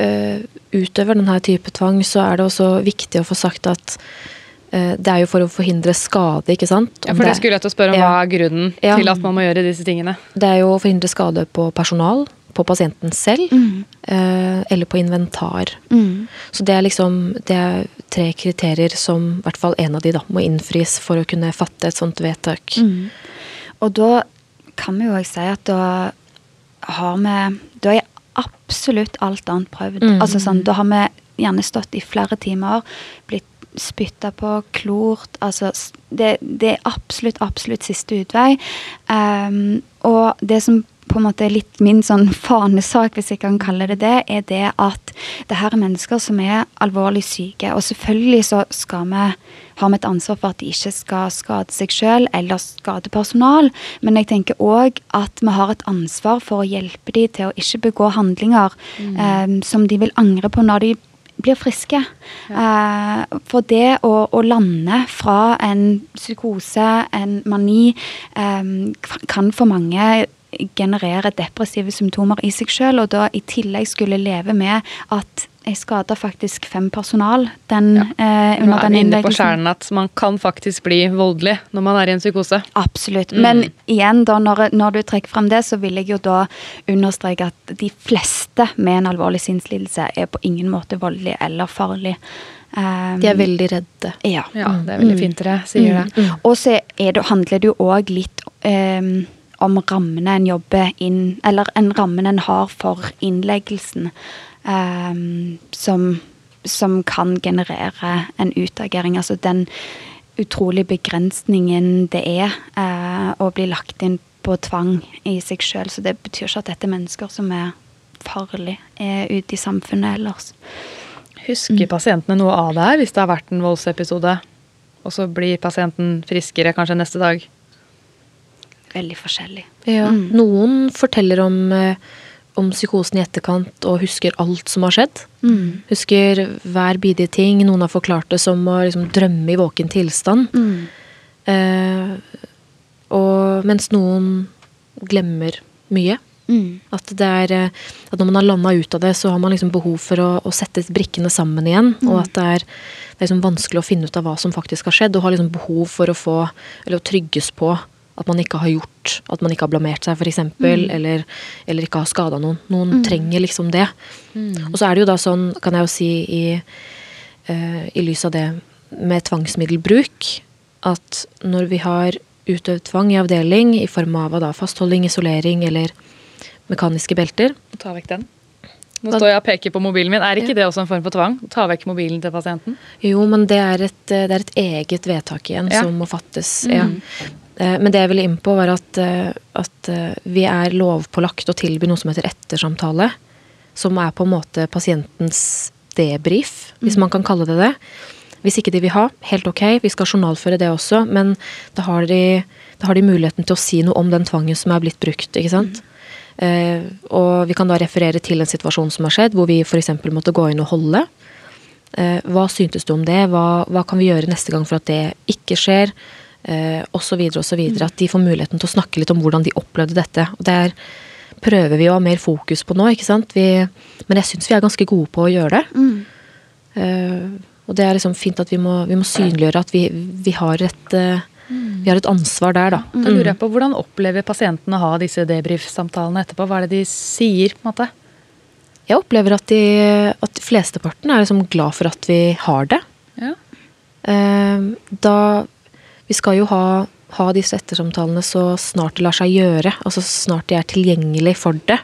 uh, utøver denne type tvang, så er det også viktig å få sagt at det er jo for å forhindre skade, ikke sant? Ja, for det skulle jeg til å spørre om Ja. hva er grunnen Ja. til at man må gjøre disse tingene. Det er jo å forhindre skade på personal, på pasienten selv, mm. eller på inventar. mm, Så det er liksom det er tre kriterier som i hvert fall en av de da, må innfris for å kunne fatte et sånt vedtak. mm. Og da kan vi jo òg si at da har vi Da er absolutt alt annet prøvd. Mm. Altså sånn, Da har vi gjerne stått i flere timer, blitt spytta på, klort Altså det, det er absolutt, absolutt siste utvei. Um, og det som på en måte er litt min sånn fanesak, hvis jeg kan kalle det det, er det at det her er mennesker som er alvorlig syke. Og selvfølgelig så skal vi har vi et ansvar for at de ikke skal skade seg selv eller skade personal. Men jeg tenker òg at vi har et ansvar for å hjelpe dem til å ikke begå handlinger eh, som de vil angre på når de blir friske. Eh, for det å, å lande fra en psykose, en mani, eh, kan for mange generere depressive symptomer i seg sjøl, og da i tillegg skulle leve med at jeg skada faktisk fem personal den, Ja. eh, under er den vi inne på innleggelsen. kjernen at man kan faktisk bli voldelig når man er i en psykose. Absolutt. Mm. Men igjen, da, når, når du trekker frem det, så vil jeg jo da understreke at de fleste med en alvorlig sinnslidelse er på ingen måte voldelig eller farlig. Um, De er veldig redde. Ja. Ja, det er veldig fint dere sier det. Og så er det, handler det jo òg litt um, om rammene en jobber inn Eller en rammen en har for innleggelsen, som, som kan generere en utagering. Altså den utrolig begrensningen det er eh, å bli lagt inn på tvang i seg sjøl. Så det betyr ikke at dette er mennesker som er farlige er ute i samfunnet ellers. Husker pasientene noe av det her hvis det har vært en voldsepisode? Og så blir pasienten friskere kanskje neste dag? Veldig forskjellig. Ja. Mm. Noen forteller om, eh, om psykosen i etterkant og husker alt som har skjedd. Mm. Husker hver bidige ting. Noen har forklart det som å liksom, drømme i våken tilstand. Mm. Eh, og mens noen glemmer mye. Mm. At, det er, eh, at når man har landa ut av det, så har man liksom behov for å, å sette brikkene sammen igjen. Og at det er, det er liksom vanskelig å finne ut av hva som faktisk har skjedd, og har liksom behov for å få, eller å trygges på at man ikke har gjort, at man ikke har blamert seg, f.eks., eksempel eller, eller ikke har skada noen. Noen trenger liksom det. Og så er det jo da sånn, kan jeg jo si i, uh, i lys av det med tvangsmiddelbruk, at når vi har utøvd tvang i avdeling i form av da, fastholding, isolering eller mekaniske belter, Ta vekk den. Nå står jeg og peker på mobilen min. Er ikke det også en form for tvang? Ta vekk mobilen til pasienten? Jo, men det er et, det er et eget vedtak igjen Ja. som må fattes. Ja. Eh, Men det jeg ville inn på, var at, eh, at eh, vi er lovpålagt å tilby noe som heter ettersamtale. Som er på en måte pasientens debrief, hvis man kan kalle det det. Hvis ikke de vil ha, helt ok, vi skal journalføre det også, men da har de, da har de muligheten til å si noe om den tvangen som er blitt brukt. ikke sant? Eh, og vi kan da referere til en situasjon som har skjedd, hvor vi f.eks. måtte gå inn og holde. Eh, hva syntes du om det? Hva, hva kan vi gjøre neste gang for at det ikke skjer? Eh, og så videre og så videre. At de får muligheten til å snakke litt om hvordan de opplevde dette. Og det er, prøver vi å ha mer fokus på nå, ikke sant. Vi, men jeg syns vi er ganske gode på å gjøre det. Eh, og det er liksom fint at vi må, vi må synliggjøre at vi, vi, har et, uh, vi har et ansvar der, da. Da lurer jeg på, Hvordan opplever pasientene å ha disse debrief-samtalene etterpå? Hva er det de sier? på en måte? Jeg opplever at de, at flesteparten er liksom glad for at vi har det. Ja. Eh, da Vi skal jo ha, ha disse ettersamtalene så snart det lar seg gjøre. Altså så snart de er tilgjengelig for det.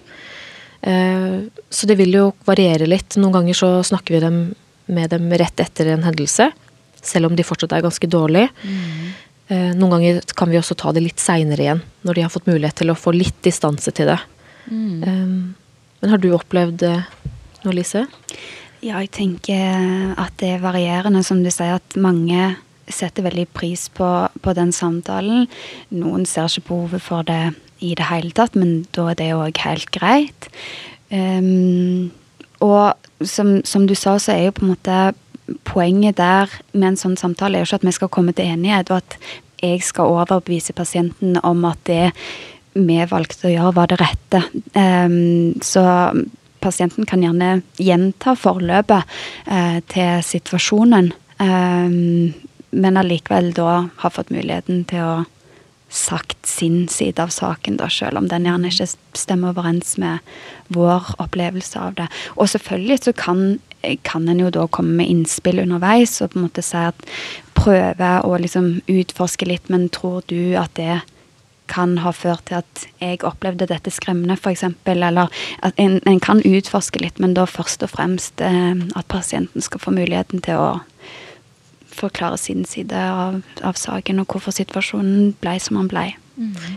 Eh, så det vil jo variere litt. Noen ganger så snakker vi dem, med dem rett etter en hendelse. Selv om de fortsatt er ganske dårlige. Mm. noen ganger kan vi også ta det litt seinere igjen. Når de har fått mulighet til å få litt distanse til det. Mm. men har du opplevd eh, noe, Lise? Ja, jeg tenker at det er varierende, som du sier, at mange setter veldig pris på, på den samtalen. Noen ser ikke behovet for det i det hele tatt, men da er det òg helt greit. Um, og som, som du sa, så er jo på en måte poenget der med en sånn samtale er jo ikke at vi skal komme til enighet, og at jeg skal overbevise pasienten om at det vi valgte å gjøre, var det rette. Um, så pasienten kan gjerne gjenta forløpet uh, til situasjonen, ehm, men allikevel da har fått muligheten til å sagt sin side av saken, da, selv om den gjerne ikke stemmer overens med vår opplevelse av det. Og selvfølgelig så kan, kan en jo da komme med innspill underveis og på en måte si at prøve å liksom utforske litt, men tror du at det kan ha ført til at jeg opplevde dette skremmende, f.eks. Eller at en, en kan utforske litt, men da først og fremst eh, at pasienten skal få muligheten til å forklare sin side av, av saken, og hvorfor situasjonen ble som han ble.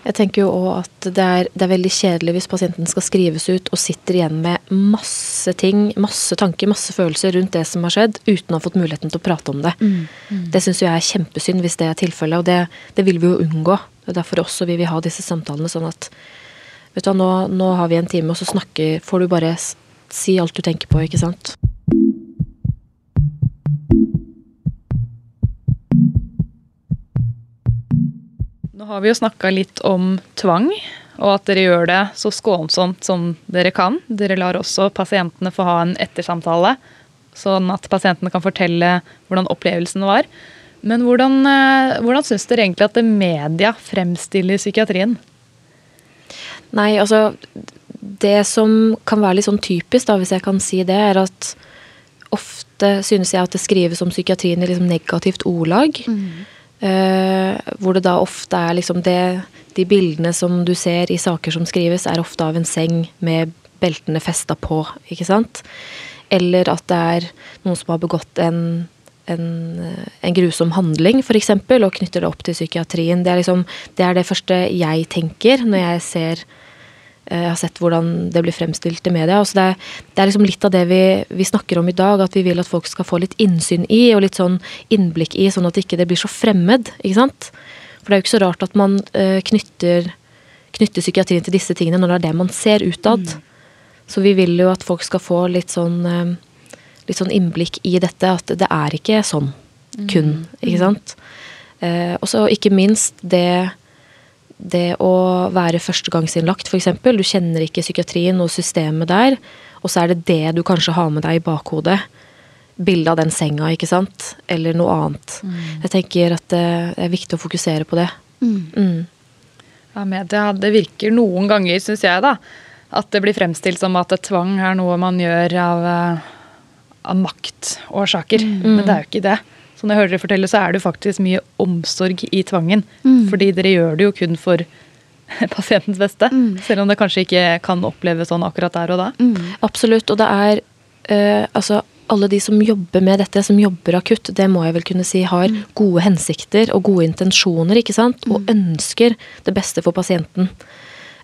Jeg tenker jo også at det er, det er veldig kjedelig hvis pasienten skal skrives ut og sitter igjen med masse ting, masse tanker, masse følelser rundt det som har skjedd, uten å ha fått muligheten til å prate om det. Det syns jeg er kjempesynd hvis det er tilfellet, og det, det vil vi jo unngå. Det er derfor også vi vil ha disse samtalene sånn at vet du nå, nå har vi en time, og så snakker, får du bare si alt du tenker på, ikke sant. Nå har vi jo snakka litt om tvang, og at dere gjør det så skånsomt som dere kan. Dere lar også pasientene få ha en ettersamtale, sånn at pasientene kan fortelle hvordan opplevelsen var. Men hvordan, eh, hvordan syns dere egentlig at det media fremstiller psykiatrien? Nei, altså Det som kan være litt sånn typisk, da, hvis jeg kan si det, er at ofte synes jeg at det skrives om psykiatrien i liksom negativt ordlag. Mm. Uh, hvor det da ofte er liksom det De bildene som du ser i saker som skrives, er ofte av en seng med beltene festa på, ikke sant? Eller at det er noen som har begått en, en, en grusom handling, f.eks., og knytter det opp til psykiatrien. Det er, liksom, det er det første jeg tenker når jeg ser jeg eh, har sett hvordan det blir fremstilt i media. Altså det, er, det, er, liksom litt av det vi, vi, snakker om i dag, at vi vil at folk skal få litt innsyn i og litt sånn innblikk i, sånn at det ikke blir så fremmed. ikke sant? For det er jo ikke så rart at man uh, knytter, knytter, psykiatrien til disse tingene når det er det man ser utad. Mm. Så vi vil jo at folk skal få litt sånn, uh, litt sånn innblikk i dette, at det er ikke sånn kun, mm. ikke sant. Uh, og så ikke minst det det å være førstegangsinnlagt, f.eks. Du kjenner ikke psykiatrien og systemet der, og så er det det du kanskje har med deg i bakhodet. Bildet av den senga, ikke sant. Eller noe annet. Mm. Jeg tenker at det er viktig å fokusere på det. Mm. Mm. Ja, media, det virker noen ganger, syns jeg, da, at det blir fremstilt som at tvang er noe man gjør av, eh, av maktårsaker. Mm. Men det er jo ikke det. Så når jeg hører dere fortelle, så er det faktisk mye omsorg i tvangen. Mm. Fordi dere gjør det jo kun for pasientens beste. Mm. Selv om det kanskje ikke kan oppleves sånn akkurat der og da. Mm. Absolutt. Og det er uh, altså alle de som jobber med dette, som jobber akutt, det må jeg vel kunne si har mm. gode hensikter og gode intensjoner, ikke sant? Og mm. ønsker det beste for pasienten.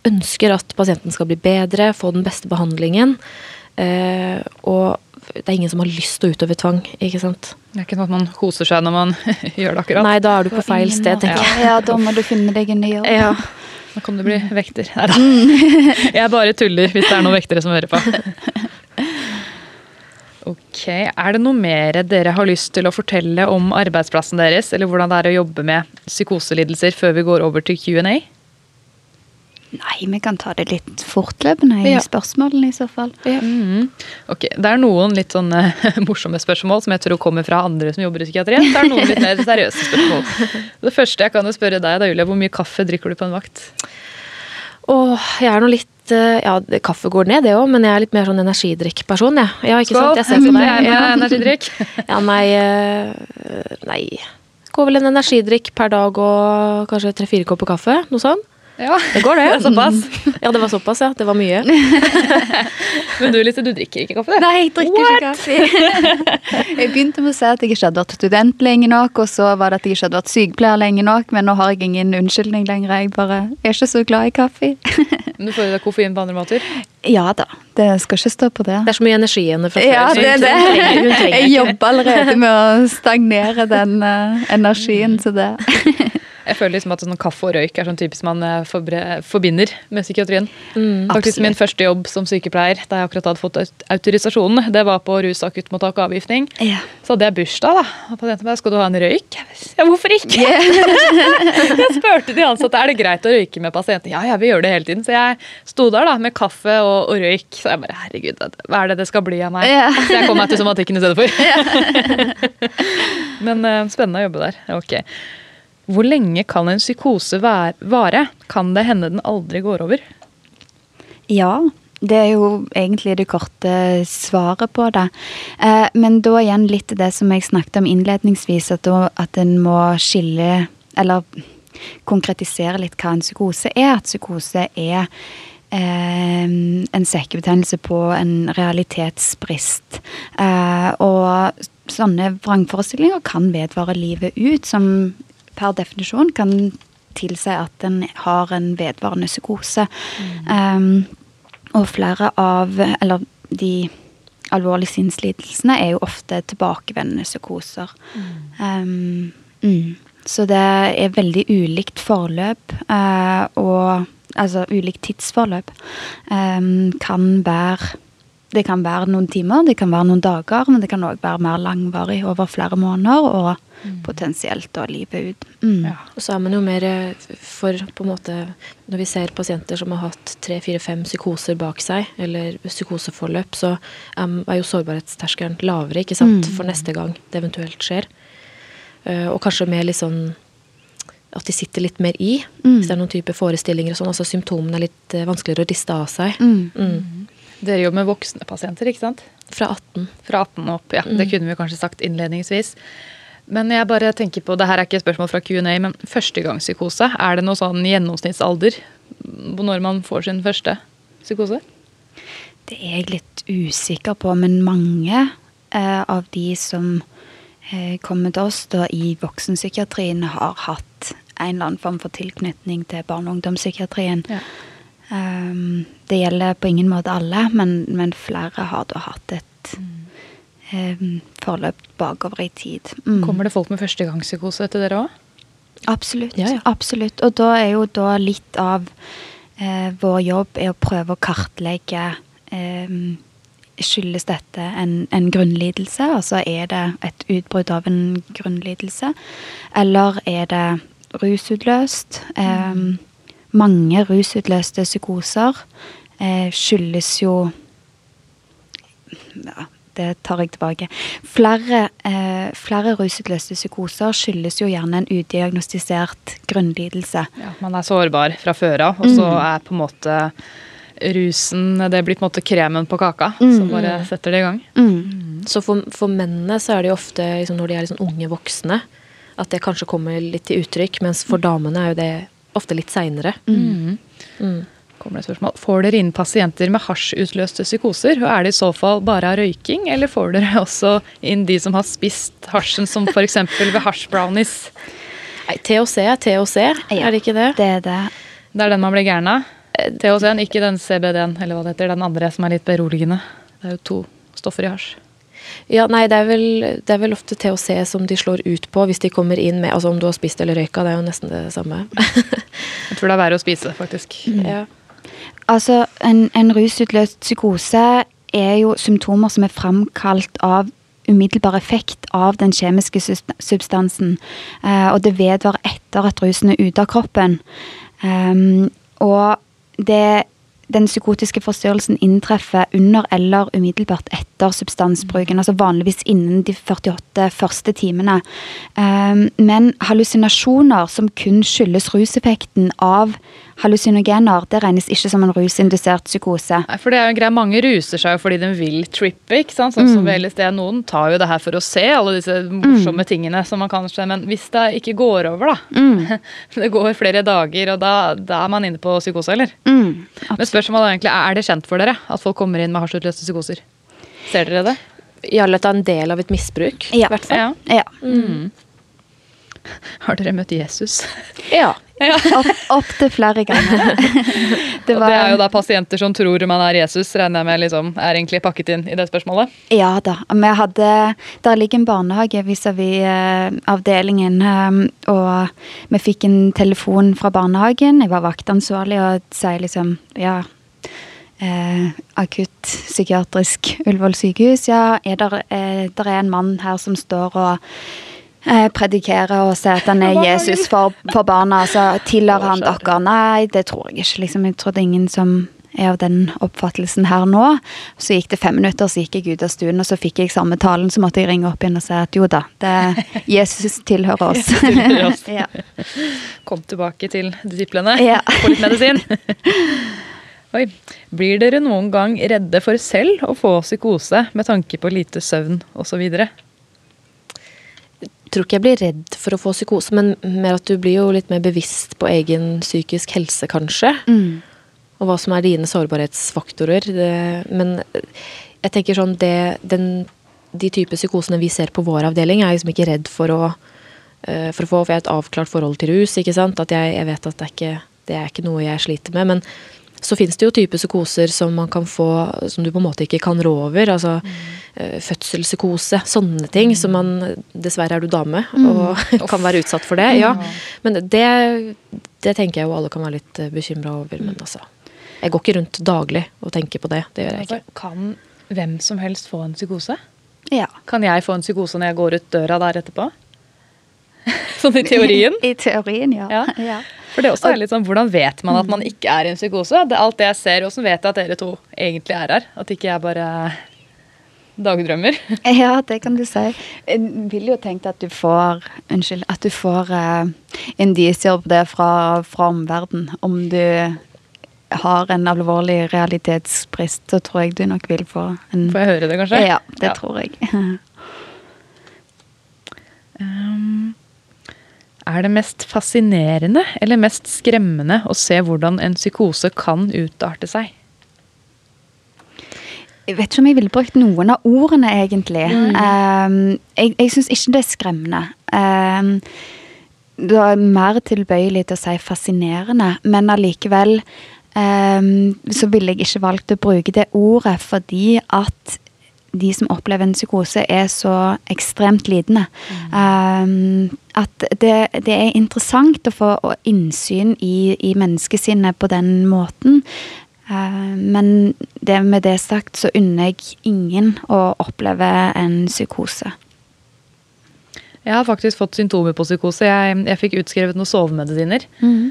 Ønsker at pasienten skal bli bedre, få den beste behandlingen. Eh, og det er ingen som har lyst til å utøve tvang. ikke sant? Det er ikke noe at man koser seg når man gjør det akkurat. Nei, da er du på feil sted, tenker jeg. Ja, da må du finne deg en ny jobb. Ja. Da kan du bli vekter. Nei da. Jeg bare tuller hvis det er noen vektere som hører på. Ok, Er det noe mer dere har lyst til å fortelle om arbeidsplassen deres, eller hvordan det er å jobbe med psykoselidelser før vi går over til Q&A? Nei, vi kan ta det litt fortløpende i ja. spørsmålene i så fall. Ja. Mm. Ok, Det er noen litt sånne morsomme spørsmål som jeg tror kommer fra andre som jobber i psykiatrien. Det er noen litt mer seriøse spørsmål. Det første jeg kan jo spørre deg, da, Julia, hvor mye kaffe drikker du på en vakt? Åh, jeg er nå litt eh, Ja, kaffe går ned, det òg, men jeg er litt mer sånn energidrikkperson, jeg. Ja. ja, ikke Skål. sant? Jeg ser på deg. Ja, energidrikk. ja, nei eh, Nei. Går vel en energidrikk per dag og kanskje tre-fire kopper kaffe. Noe sånt. Ja. Det går, det. såpass. Ja, det var såpass, ja. Det var mye. Men du Lise, du drikker ikke kaffe? Nei, jeg drikker What? ikke kaffe. jeg begynte med å si at jeg ikke hadde vært student lenge nok, og så var det at jeg ikke hadde vært sykepleier lenge nok, men nå har jeg ingen unnskyldning lenger. Jeg bare er ikke så glad i kaffe. men du får i deg koffein på andre måter? Ja da. Det skal ikke stå på det. Det er så mye energi igjen fra før. Ja, det er det. Jeg jobber allerede med å stagnere den uh, energien til det. Jeg føler liksom at sånn kaffe og røyk er sånn typisk man eh, forbinder med psykiatrien. Mm, Faktisk Min første jobb som sykepleier da jeg akkurat hadde fått autorisasjonen, det var på rusakuttmottak og avgiftning. Ja. Så hadde jeg bursdag, da. Og pasienten bare 'Skal du ha en røyk?' Ja, hvorfor ikke? Yeah. jeg spurte de ansatte er det greit å røyke med pasienten. Ja, ja, vi gjør det hele tiden. Så jeg sto der da med kaffe og, og røyk. Så jeg bare herregud, hva er det det skal bli av meg? Yeah. Så jeg kom meg til somatikken i stedet for. Men uh, spennende å jobbe der. Ok. Hvor lenge kan en psykose vare? Kan det hende den aldri går over? Ja, det er jo egentlig det korte svaret på det. Eh, men da igjen litt det som jeg snakket om innledningsvis, at, at en må skille Eller konkretisere litt hva en psykose er. At psykose er eh, en sekkebetegnelse på en realitetsbrist. Eh, og sånne vrangforestillinger kan vedvare livet ut, som per definisjon kan tilsi at en har en vedvarende psykose. Mm. Um, og flere av Eller de alvorlige sinnslidelsene er jo ofte tilbakevendende psykoser. Mm. Um, mm. Så det er veldig ulikt forløp, uh, og altså ulikt tidsforløp, um, kan være det kan være noen timer, det kan være noen dager, men det kan òg være mer langvarig over flere måneder, og potensielt da livet ut. Mm. Ja. Og så er man jo mer eh, for på en måte Når vi ser pasienter som har hatt tre, fire, fem psykoser bak seg, eller psykoseforløp, så um, er jo sårbarhetsterskelen lavere ikke sant, Mm. for neste gang det eventuelt skjer. Eh, og kanskje mer litt sånn at de sitter litt mer i. Mm. Hvis det er noen type forestillinger og sånn. Altså symptomene er litt eh, vanskeligere å riste av seg. Mm. Mm. Dere jobber med voksne pasienter, ikke sant? Fra 18. Fra 18 og opp, ja. Det kunne vi kanskje sagt innledningsvis. Men jeg bare tenker på, det her er ikke et spørsmål fra Q&A, men førstegangspsykose, er det noe sånn gjennomsnittsalder på når man får sin første psykose? Det er jeg litt usikker på, men mange eh, av de som eh, kommer til oss da i voksenpsykiatrien, har hatt en eller annen form for tilknytning til barne- og ungdomspsykiatrien. Ja. Um, det gjelder på ingen måte alle, men, men flere har da hatt et um, forløp bakover i tid. Mm. Kommer det folk med førstegangspsykose etter dere òg? Absolutt. Ja, ja. absolutt. Og da er jo da litt av eh, vår jobb er å prøve å kartlegge eh, Skyldes dette en, en grunnlidelse? Altså er det et utbrudd av en grunnlidelse? Eller er det rusutløst? Eh, mange rusutløste psykoser eh, skyldes jo ja, det tar jeg tilbake. Flere, eh, flere rusutløste psykoser skyldes jo gjerne en udiagnostisert grunnlidelse. Ja, man er sårbar fra før av, og så er på en måte rusen Det blir på en måte kremen på kaka som bare setter det i gang. Mm. Så for, for mennene så er det jo ofte liksom, når de er liksom unge voksne, at det kanskje kommer litt til uttrykk, mens for damene er jo det ofte litt seinere. Mm. Kommer det et spørsmål. Får dere inn pasienter med hasjutløste psykoser? Og er det i så fall bare av røyking, eller får dere også inn de som har spist hasjen, som f.eks. ved hasjbrownies? Nei, THC er THC, er det ikke det? Det er det. Det er den man blir gæren av. THC-en, ikke den CBD-en, eller hva det heter. Den andre som er litt beroligende. Det er jo to stoffer i hasj. Ja, nei, det er, vel, det er vel ofte THC som de slår ut på hvis de kommer inn med Altså om du har spist eller røyka, det er jo nesten det samme. Jeg tror det er verre å spise, faktisk. ja. Altså, en, en rusutløst psykose er jo symptomer som er framkalt av umiddelbar effekt av den kjemiske substansen. Eh, og det vedvarer etter at rusen er ute av kroppen. Ehm, og det, den psykotiske forstyrrelsen inntreffer under eller umiddelbart etter substansbruken. Altså vanligvis innen de 48 første timene. Ehm, men hallusinasjoner som kun skyldes ruseffekten av hallusinogener, det regnes ikke som en rusindusert psykose. Nei, for det er jo en greie, Mange ruser seg jo fordi de vil trippe. ikke sant? Sånn som ved LSD. Noen tar jo det her for å se alle disse morsomme tingene som man kan se, men hvis det ikke går over, da Det går flere dager, og da, da er man inne på psykose, eller? Mm, Men spørsmålet er egentlig, er det kjent for dere at folk kommer inn med hasjutløste psykoser? Ser dere det? Ja, det er en del av et misbruk, Ja. hvert fall. Ja. Ja. Har dere møtt Jesus? Ja. Opp, opp til flere ganger. Det, var... det er jo da pasienter som tror man er Jesus, regner jeg med liksom, er egentlig pakket inn i det spørsmålet. Ja da. Vi hadde Der ligger en barnehage vis-à-vis eh, avdelingen, eh, og vi fikk en telefon fra barnehagen. Jeg var vaktansvarlig og sier liksom Ja. Eh, akutt psykiatrisk Ullevål sykehus. Ja, er der, eh, der er en mann her som står og eh, predikerer og sier at han er Jesus for, for barna. Så tilhører han dere? Nei, det tror jeg ikke. Liksom. Jeg tror det er ingen som er av den oppfattelsen her nå. Så gikk det fem minutter, så gikk jeg ut av stuen, og så fikk jeg samme talen. Så måtte jeg ringe opp igjen og si at jo da, det, Jesus tilhører oss. tilhører oss. ja. Kom tilbake til disiplene. Ja. Få litt medisin. Oi. Blir dere noen gang redde for selv å få psykose med tanke på lite søvn osv.? tror ikke jeg blir redd for å få psykose, men mer at du blir jo litt mer bevisst på egen psykisk helse, kanskje. Mm. Og hva som er dine sårbarhetsfaktorer. Det, men jeg tenker sånn det, den, De type psykosene vi ser på vår avdeling, er jeg liksom ikke redd for å, eh, for å få For jeg har et avklart forhold til rus, ikke sant. At jeg, jeg vet at det er, ikke, det er ikke noe jeg sliter med. Men så fins det jo typer psykoser som man kan få som du på en måte ikke kan rå over. Altså mm. fødselspsykose, sånne ting. som man Dessverre er du dame og kan være utsatt for det. ja. Men det, det tenker jeg jo alle kan være litt bekymra over. Men altså Jeg går ikke rundt daglig og tenker på det. Det gjør jeg ikke. Altså, kan hvem som helst få en psykose? Ja. Kan jeg få en psykose når jeg går ut døra der etterpå? sånn i teorien? I, teorien, ja. Ja. ja. For det også er litt sånn, Hvordan vet man at man ikke er i en psykose? Det alt det jeg ser, Hvordan vet jeg at dere to egentlig er her? At ikke jeg bare dagdrømmer? Ja, det kan du si. Jeg vil jo tenke at du får Unnskyld. At du får uh, indisier på det fra, fra omverdenen. Om du har en alvorlig realitetsbrist, så tror jeg du nok vil få en Får jeg høre det, kanskje? Ja, det tror jeg. Um, er det mest fascinerende eller mest skremmende å se hvordan en psykose kan utarte seg? Jeg vet ikke om jeg ville brukt noen av ordene, egentlig. Um, jeg jeg syns ikke det er skremmende. Um, det er mer tilbøyelig til å si fascinerende, men allikevel um, så ville jeg ikke valgt å bruke det ordet fordi at de som opplever en psykose, er så ekstremt lidende. Um, at det, det, er interessant å få innsyn i, i menneskesinnet på den måten. Uh, men det med det sagt så unner jeg ingen å oppleve en psykose. Jeg har faktisk fått symptomer på psykose. Jeg, jeg fikk utskrevet noen sovemedisiner. Mm.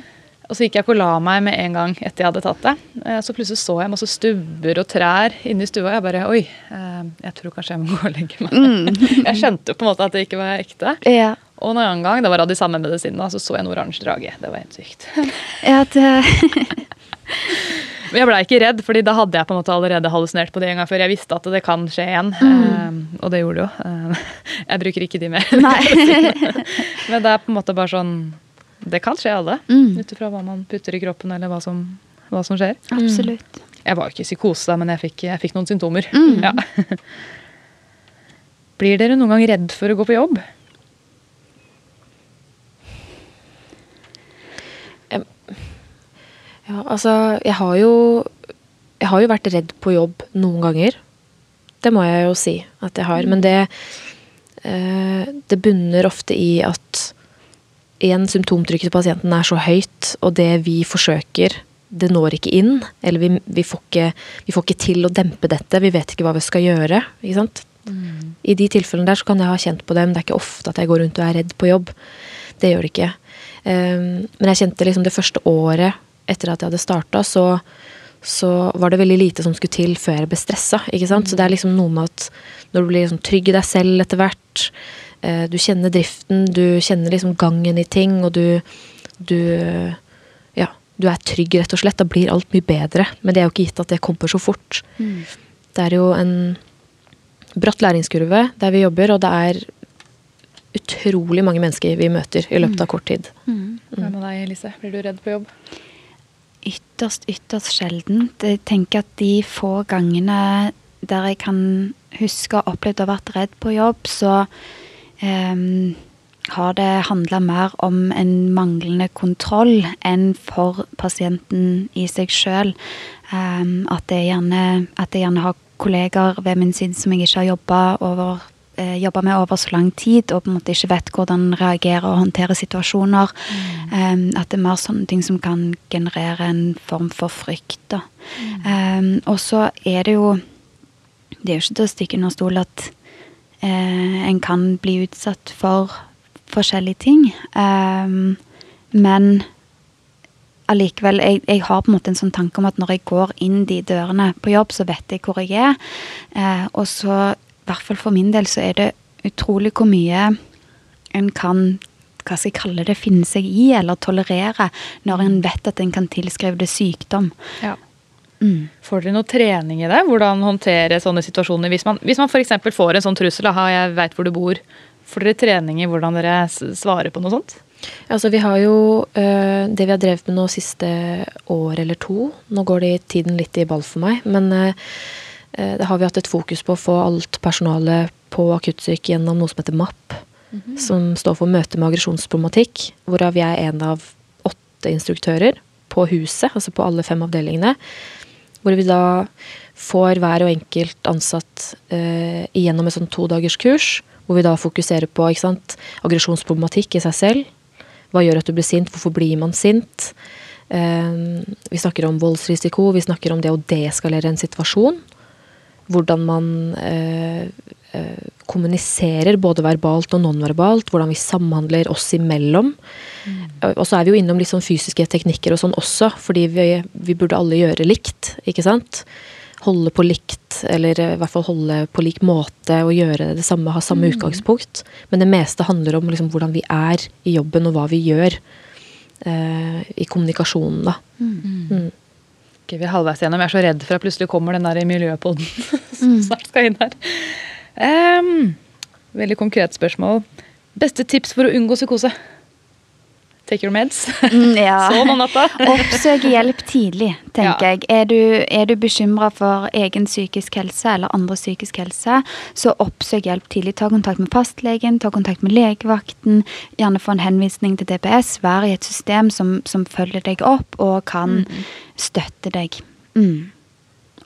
Og så gikk jeg ikke og la meg med en gang etter jeg hadde tatt det. Eh, så plutselig så jeg masse stubber og trær inne i stua. Jeg bare Oi, eh, jeg tror kanskje jeg må gå og legge meg. Mm. Jeg skjønte på en måte at det ikke var ekte. Ja. Og en annen gang, det var av de samme medisinene, så så jeg en oransje drage. Det var helt sykt. Ja, det... Men jeg blei ikke redd, fordi da hadde jeg på en måte allerede hallusinert på det en gang før jeg visste at det kan skje igjen. Mm. Um, og det gjorde det jo. Jeg bruker ikke de mer. Men det er på en måte bare sånn Det kan skje alle. Mm. Ut ifra hva man putter i kroppen, eller hva som, hva som skjer. Absolutt. Jeg var jo ikke i psykose, men jeg fikk, jeg fikk noen symptomer. Mm. Ja. Blir dere noen gang redd for å gå på jobb? Ja, altså, jeg har jo Jeg har jo vært redd på jobb noen ganger. Det må jeg jo si at jeg har. Men det eh, Det bunner ofte i at en symptomtrykk til pasienten er så høyt, og det vi forsøker, det når ikke inn. Eller vi, vi, får ikke, vi, får ikke, til å dempe dette. Vi vet ikke hva vi skal gjøre. ikke sant? Mm. I de tilfellene der så kan jeg ha kjent på det, men det er ikke ofte at jeg går rundt og er redd på jobb. Det gjør det ikke. Um, men jeg kjente liksom det første året etter at jeg hadde starta, så, så, var det veldig lite som skulle til før jeg ble stressa. Ikke sant? Mm. Så det er liksom noe med at når du blir liksom trygg i deg selv etter hvert, du kjenner driften, du kjenner liksom gangen i ting, og du, du Ja, du er trygg, rett og slett. Da blir alt mye bedre. Men det er jo ikke gitt at det kommer så fort. Mm. Det er jo en bratt læringskurve der vi jobber, og det er utrolig mange mennesker vi møter i løpet av kort tid. Mm. Hva med deg, Elise? Blir du redd på jobb? ytterst, ytterst sjelden. Jeg tenker at de få gangene der jeg kan huske å ha opplevd å ha vært redd på jobb, så um, har det handla mer om en manglende kontroll enn for pasienten i seg sjøl. Um, at, at jeg gjerne har kolleger ved min side som jeg ikke har jobba over eh, jobba med over så lang tid, og på en måte ikke vet hvordan reagere og håndtere situasjoner. Mm. Um, at det er mer sånne ting som kan generere en form for frykt. Da. Mm. Um, og så er det jo Det er jo ikke til å stikke under stol at uh, en kan bli utsatt for forskjellige ting. Um, men allikevel, jeg, jeg, har på en måte en sånn tanke om at når jeg går inn de dørene på jobb, så vet jeg hvor jeg er. Eh, og så hvert fall for min del, så er det utrolig hvor mye en kan hva skal jeg kalle det, finne seg i eller tolerere når en vet at en kan tilskrive det sykdom. Ja. Mm. Får dere noe trening i det? Hvordan håndtere sånne situasjoner? Hvis man, hvis man f.eks. får en sånn trussel, aha, jeg veit hvor du bor. Får dere trening i hvordan dere svarer på noe sånt? Altså, vi har jo øh, det vi har drevet med nå siste år eller to. Nå går det i tiden litt i ball for meg, men øh, Eh, det har vi hatt et fokus på å få alt personalet på akuttsyk gjennom noe som heter MAP. Mm -hmm. Som står for møte med aggresjonsproblematikk. Hvorav jeg er en av åtte instruktører på huset, altså på alle fem avdelingene. Hvor vi da får hver og enkelt ansatt eh, igjennom et sånn todagerskurs. Hvor vi da fokuserer på ikke sant, aggresjonsproblematikk i seg selv. Hva gjør at du blir sint? Hvorfor blir man sint? Eh, vi snakker om voldsrisiko, vi snakker om det å deeskalere en situasjon. hvordan man eh, kommuniserer både verbalt og nonverbalt. Hvordan vi samhandler oss imellom. Og så er vi jo innom litt sånn fysiske teknikker og sånn også, fordi vi, vi burde alle gjøre likt, ikke sant? Holde på likt, eller i hvert fall holde på lik måte og gjøre det samme, ha samme utgangspunkt. Men det meste handler om liksom hvordan vi er i jobben og hva vi gjør eh, i kommunikasjonen, da. Mm. Ok, vi er halvveis gjennom. Jeg er så redd for at plutselig kommer den der i miljøpoden som snart skal inn her. Ehm, veldig konkret spørsmål. Beste tips for å unngå psykose? Take your meds. Mm, ja. Sånn om natta. Oppsøk hjelp tidlig, tenker Ja. jeg. Er du, er du bekymra for egen psykisk helse eller andre psykisk helse, så oppsøk hjelp tidlig. Ta kontakt med fastlegen, ta kontakt med legevakten. Gjerne få en henvisning til DPS. Vær i et system som, som følger deg opp og kan støtte deg. Mm.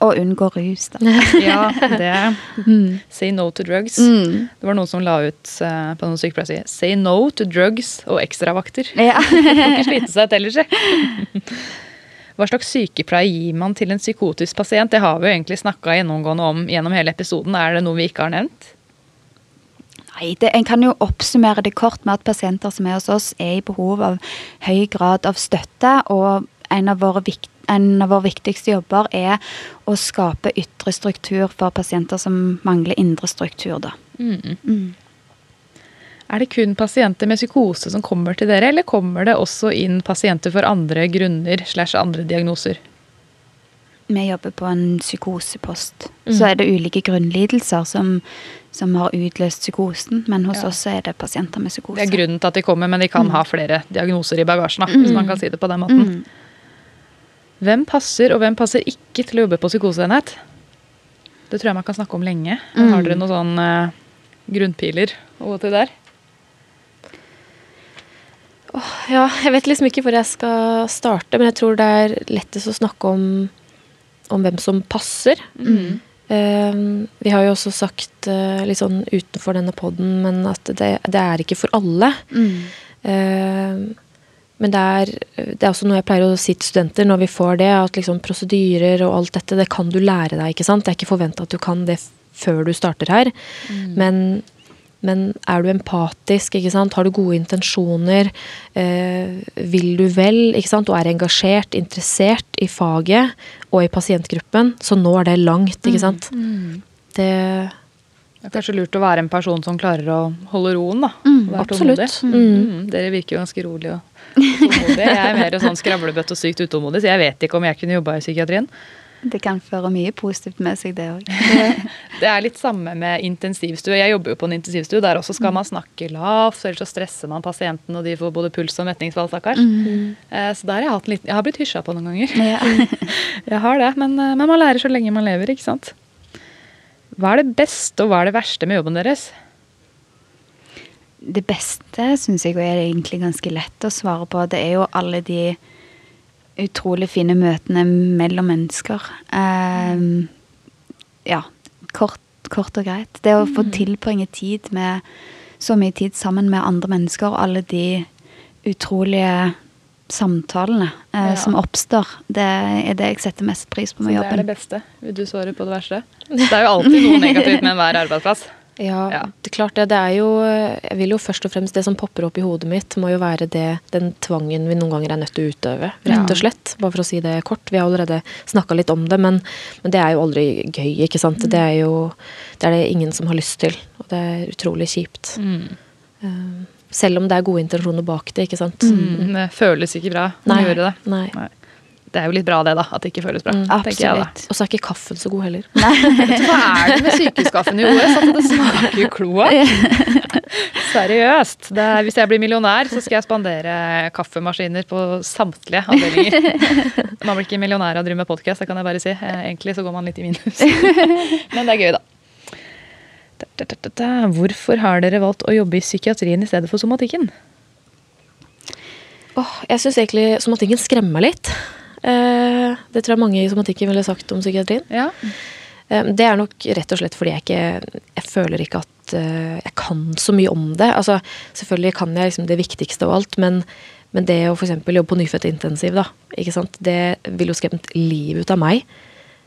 Og unngå rus, da. Ja, det Say no to drugs. Mm. Det var noen som la ut uh, på noen sykepleiere Say no to drugs og ekstravakter. Ja. Får ikke slite seg ut ellers. Hva slags sykepleie gir man til en psykotisk pasient? Det har vi jo egentlig snakka gjennomgående om gjennom hele episoden. Er det noe vi ikke har nevnt? Nei, det, En kan jo oppsummere det kort med at pasienter som er hos oss, er i behov av høy grad av støtte. Og en av våre, vikt, en av våre viktigste jobber er å skape ytre struktur for pasienter som mangler indre struktur. da. Mm. Er det kun pasienter med psykose som kommer til dere, eller kommer det også inn pasienter for andre grunner slash andre diagnoser? Vi jobber på en psykosepost. Så er det ulike grunnlidelser som, som har utløst psykosen. Men hos Ja. oss er det pasienter med psykose. Det er grunnen til at de kommer, men de kan ha flere diagnoser i bagasjen. Hvis man kan si det på den måten. Mm. Hvem passer, og hvem passer ikke til å jobbe på psykoseenhet? Det tror jeg man kan snakke om lenge. Har dere noen sånn eh, grunnpiler gå til der? Ja, jeg vet liksom ikke hvor jeg skal starte, men jeg tror det er lettest å snakke om, om hvem som passer. Eh, vi har jo også sagt eh, litt sånn utenfor denne poden, men at det, det er ikke for alle. Mm. Eh, men det er, det er også noe jeg pleier å si til studenter når vi får det, at liksom prosedyrer og alt dette, det kan du lære deg, ikke sant? Det er ikke forventa at du kan det før du starter her. Men, men er du empatisk, ikke sant? har du gode intensjoner, eh, vil du vel, ikke sant? og er engasjert, interessert i faget og i pasientgruppen, så når det langt, ikke sant? Det, Det er kanskje lurt å være en person som klarer å holde roen, da. Mm, absolutt. tålmodig. Mm. Dere virker jo ganske rolig og tålmodige. Jeg er mer sånn skravlebøtt og sykt utålmodig, så jeg vet ikke om jeg kunne jobba i psykiatrien. Det kan føre mye positivt med seg, det òg. Det er litt samme med intensivstue. Jeg jobber jo på en intensivstue. Der også skal man snakke lavt, ellers så stresser man pasienten, og de får både puls og metningsfall, stakkars. Eh, Så der har jeg hatt en liten Jeg har blitt hysja på noen ganger. Ja. Jeg har det, men, eh, men man lærer så lenge man lever, ikke sant. Hva er det beste og hva er det verste med jobben deres? Det beste syns jeg er egentlig ganske lett å svare på. Det er jo alle de utrolig fine møtene mellom mennesker. Um, ja, kort, kort og greit. Det å få tilbringe tid med så mye tid sammen med andre mennesker og alle de utrolige samtalene eh, Ja. som oppstår, det er det jeg setter mest pris på Så med det er det beste. Vil du svarer på det verste? Det er jo alltid noe negativt med enhver arbeidsplass. Ja, Ja. det er klart det. Det er jo Jeg vil jo først og fremst Det som popper opp i hodet mitt, må jo være det, den tvangen vi noen ganger er nødt til å utøve. Rett og slett. Bare for å si det kort. Vi har allerede snakka litt om det, men, men det er jo aldri gøy, ikke sant. Det er jo Det er det ingen som har lyst til. Og det er utrolig kjipt. Eh, selv om det er gode intensjoner bak det, ikke sant. Mm, Det føles ikke bra å Nei. gjøre det. Nei. Det er jo litt bra det, da. At det ikke føles bra. Mm. Absolutt. Og så er ikke kaffen så god heller. Hva er det med sykehuskaffen i OS? At det smaker jo kloakk? Seriøst. Det er, hvis jeg blir millionær, så skal jeg spandere kaffemaskiner på samtlige avdelinger. Man blir ikke millionær av å drive med podkast, det kan jeg bare si. Eh, Egentlig så går man litt i minus. Men det er gøy, da. Da, da, da, da, da. Hvorfor har dere valgt å jobbe i psykiatrien i stedet for somatikken? Åh, jeg syns egentlig somatikken skremmer litt. Eh, det tror jeg mange i somatikken ville sagt om psykiatrien. Ja. Eh, Det er nok rett og slett fordi jeg ikke Jeg føler ikke at eh, jeg kan så mye om det. Altså, selvfølgelig kan jeg liksom det viktigste av alt, men, men det å f.eks. jobbe på nyfødtintensiv, da, ikke sant? det ville jo skremt livet ut av meg.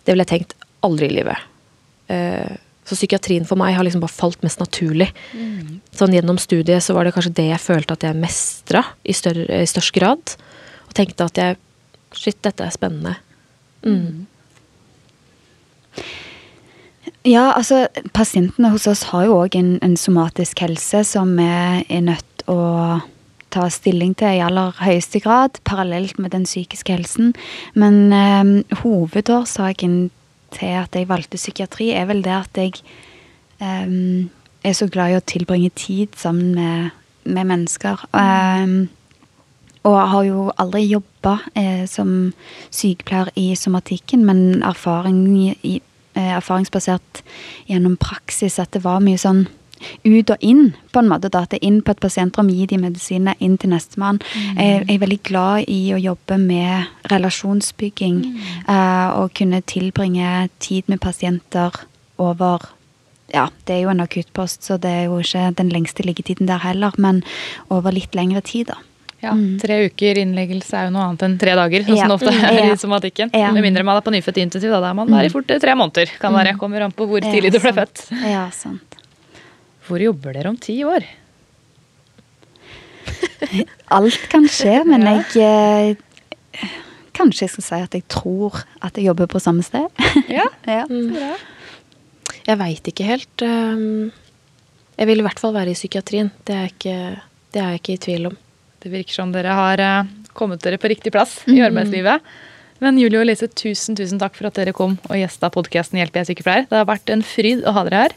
Det ville jeg tenkt aldri i livet. Eh, så psykiatrien for meg har liksom bare falt mest naturlig. Sånn Gjennom studiet så var det kanskje det jeg følte at jeg mestra i, større, i størst grad. Og tenkte at jeg Shit, dette er spennende. Mm. Ja, altså pasientene hos oss har jo òg en, en somatisk helse som vi er nødt å ta stilling til i aller høyeste grad, parallelt med den psykiske helsen. Men eh, hovedårsaken til at jeg valgte psykiatri, er vel det at jeg um, er så glad i å tilbringe tid sammen med, med mennesker. Um, og har jo aldri jobba eh, som sykepleier i somatikken, men erfaring i, eh, erfaringsbasert gjennom praksis at det var mye sånn ut og inn, på en måte. Data inn på et pasientrom, gi de medisinene, inn til nestemann. Mm. Jeg, jeg er veldig glad i å jobbe med relasjonsbygging. Mm. Eh, og kunne tilbringe tid med pasienter over ja, det er jo en akuttpost, så det er jo ikke den lengste liggetiden der heller, men over litt lengre tid, da. Ja, Tre uker innleggelse er jo noe annet enn tre dager, sånn som det ofte er i somatikken. Ja. Med mindre man er på nyfødt intensiv, da, da er man der i fort tre måneder. Kan være, Kommer an på hvor tidlig du ble født. Ja, sant. Hvor jobber dere om ti år? Alt kan skje, men jeg eh, Kanskje jeg skal si at jeg tror at jeg jobber på samme sted. Ja, ja. bra. Jeg veit ikke helt. ehm, Jeg vil i hvert fall være i psykiatrien. Det er, ikke, det er jeg ikke i tvil om. Det virker som dere har eh, kommet dere på riktig plass i arbeidslivet. Men Julie og Lise, tusen tusen takk for at dere kom og gjesta podkasten Hjelp, jeg er sykepleier. Det har vært en fryd å ha dere her.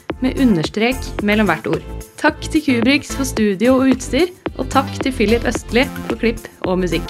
med understrek mellom hvert ord. Takk til Kubrix for studio og utstyr, og takk til Philip Østli for klipp og musikk.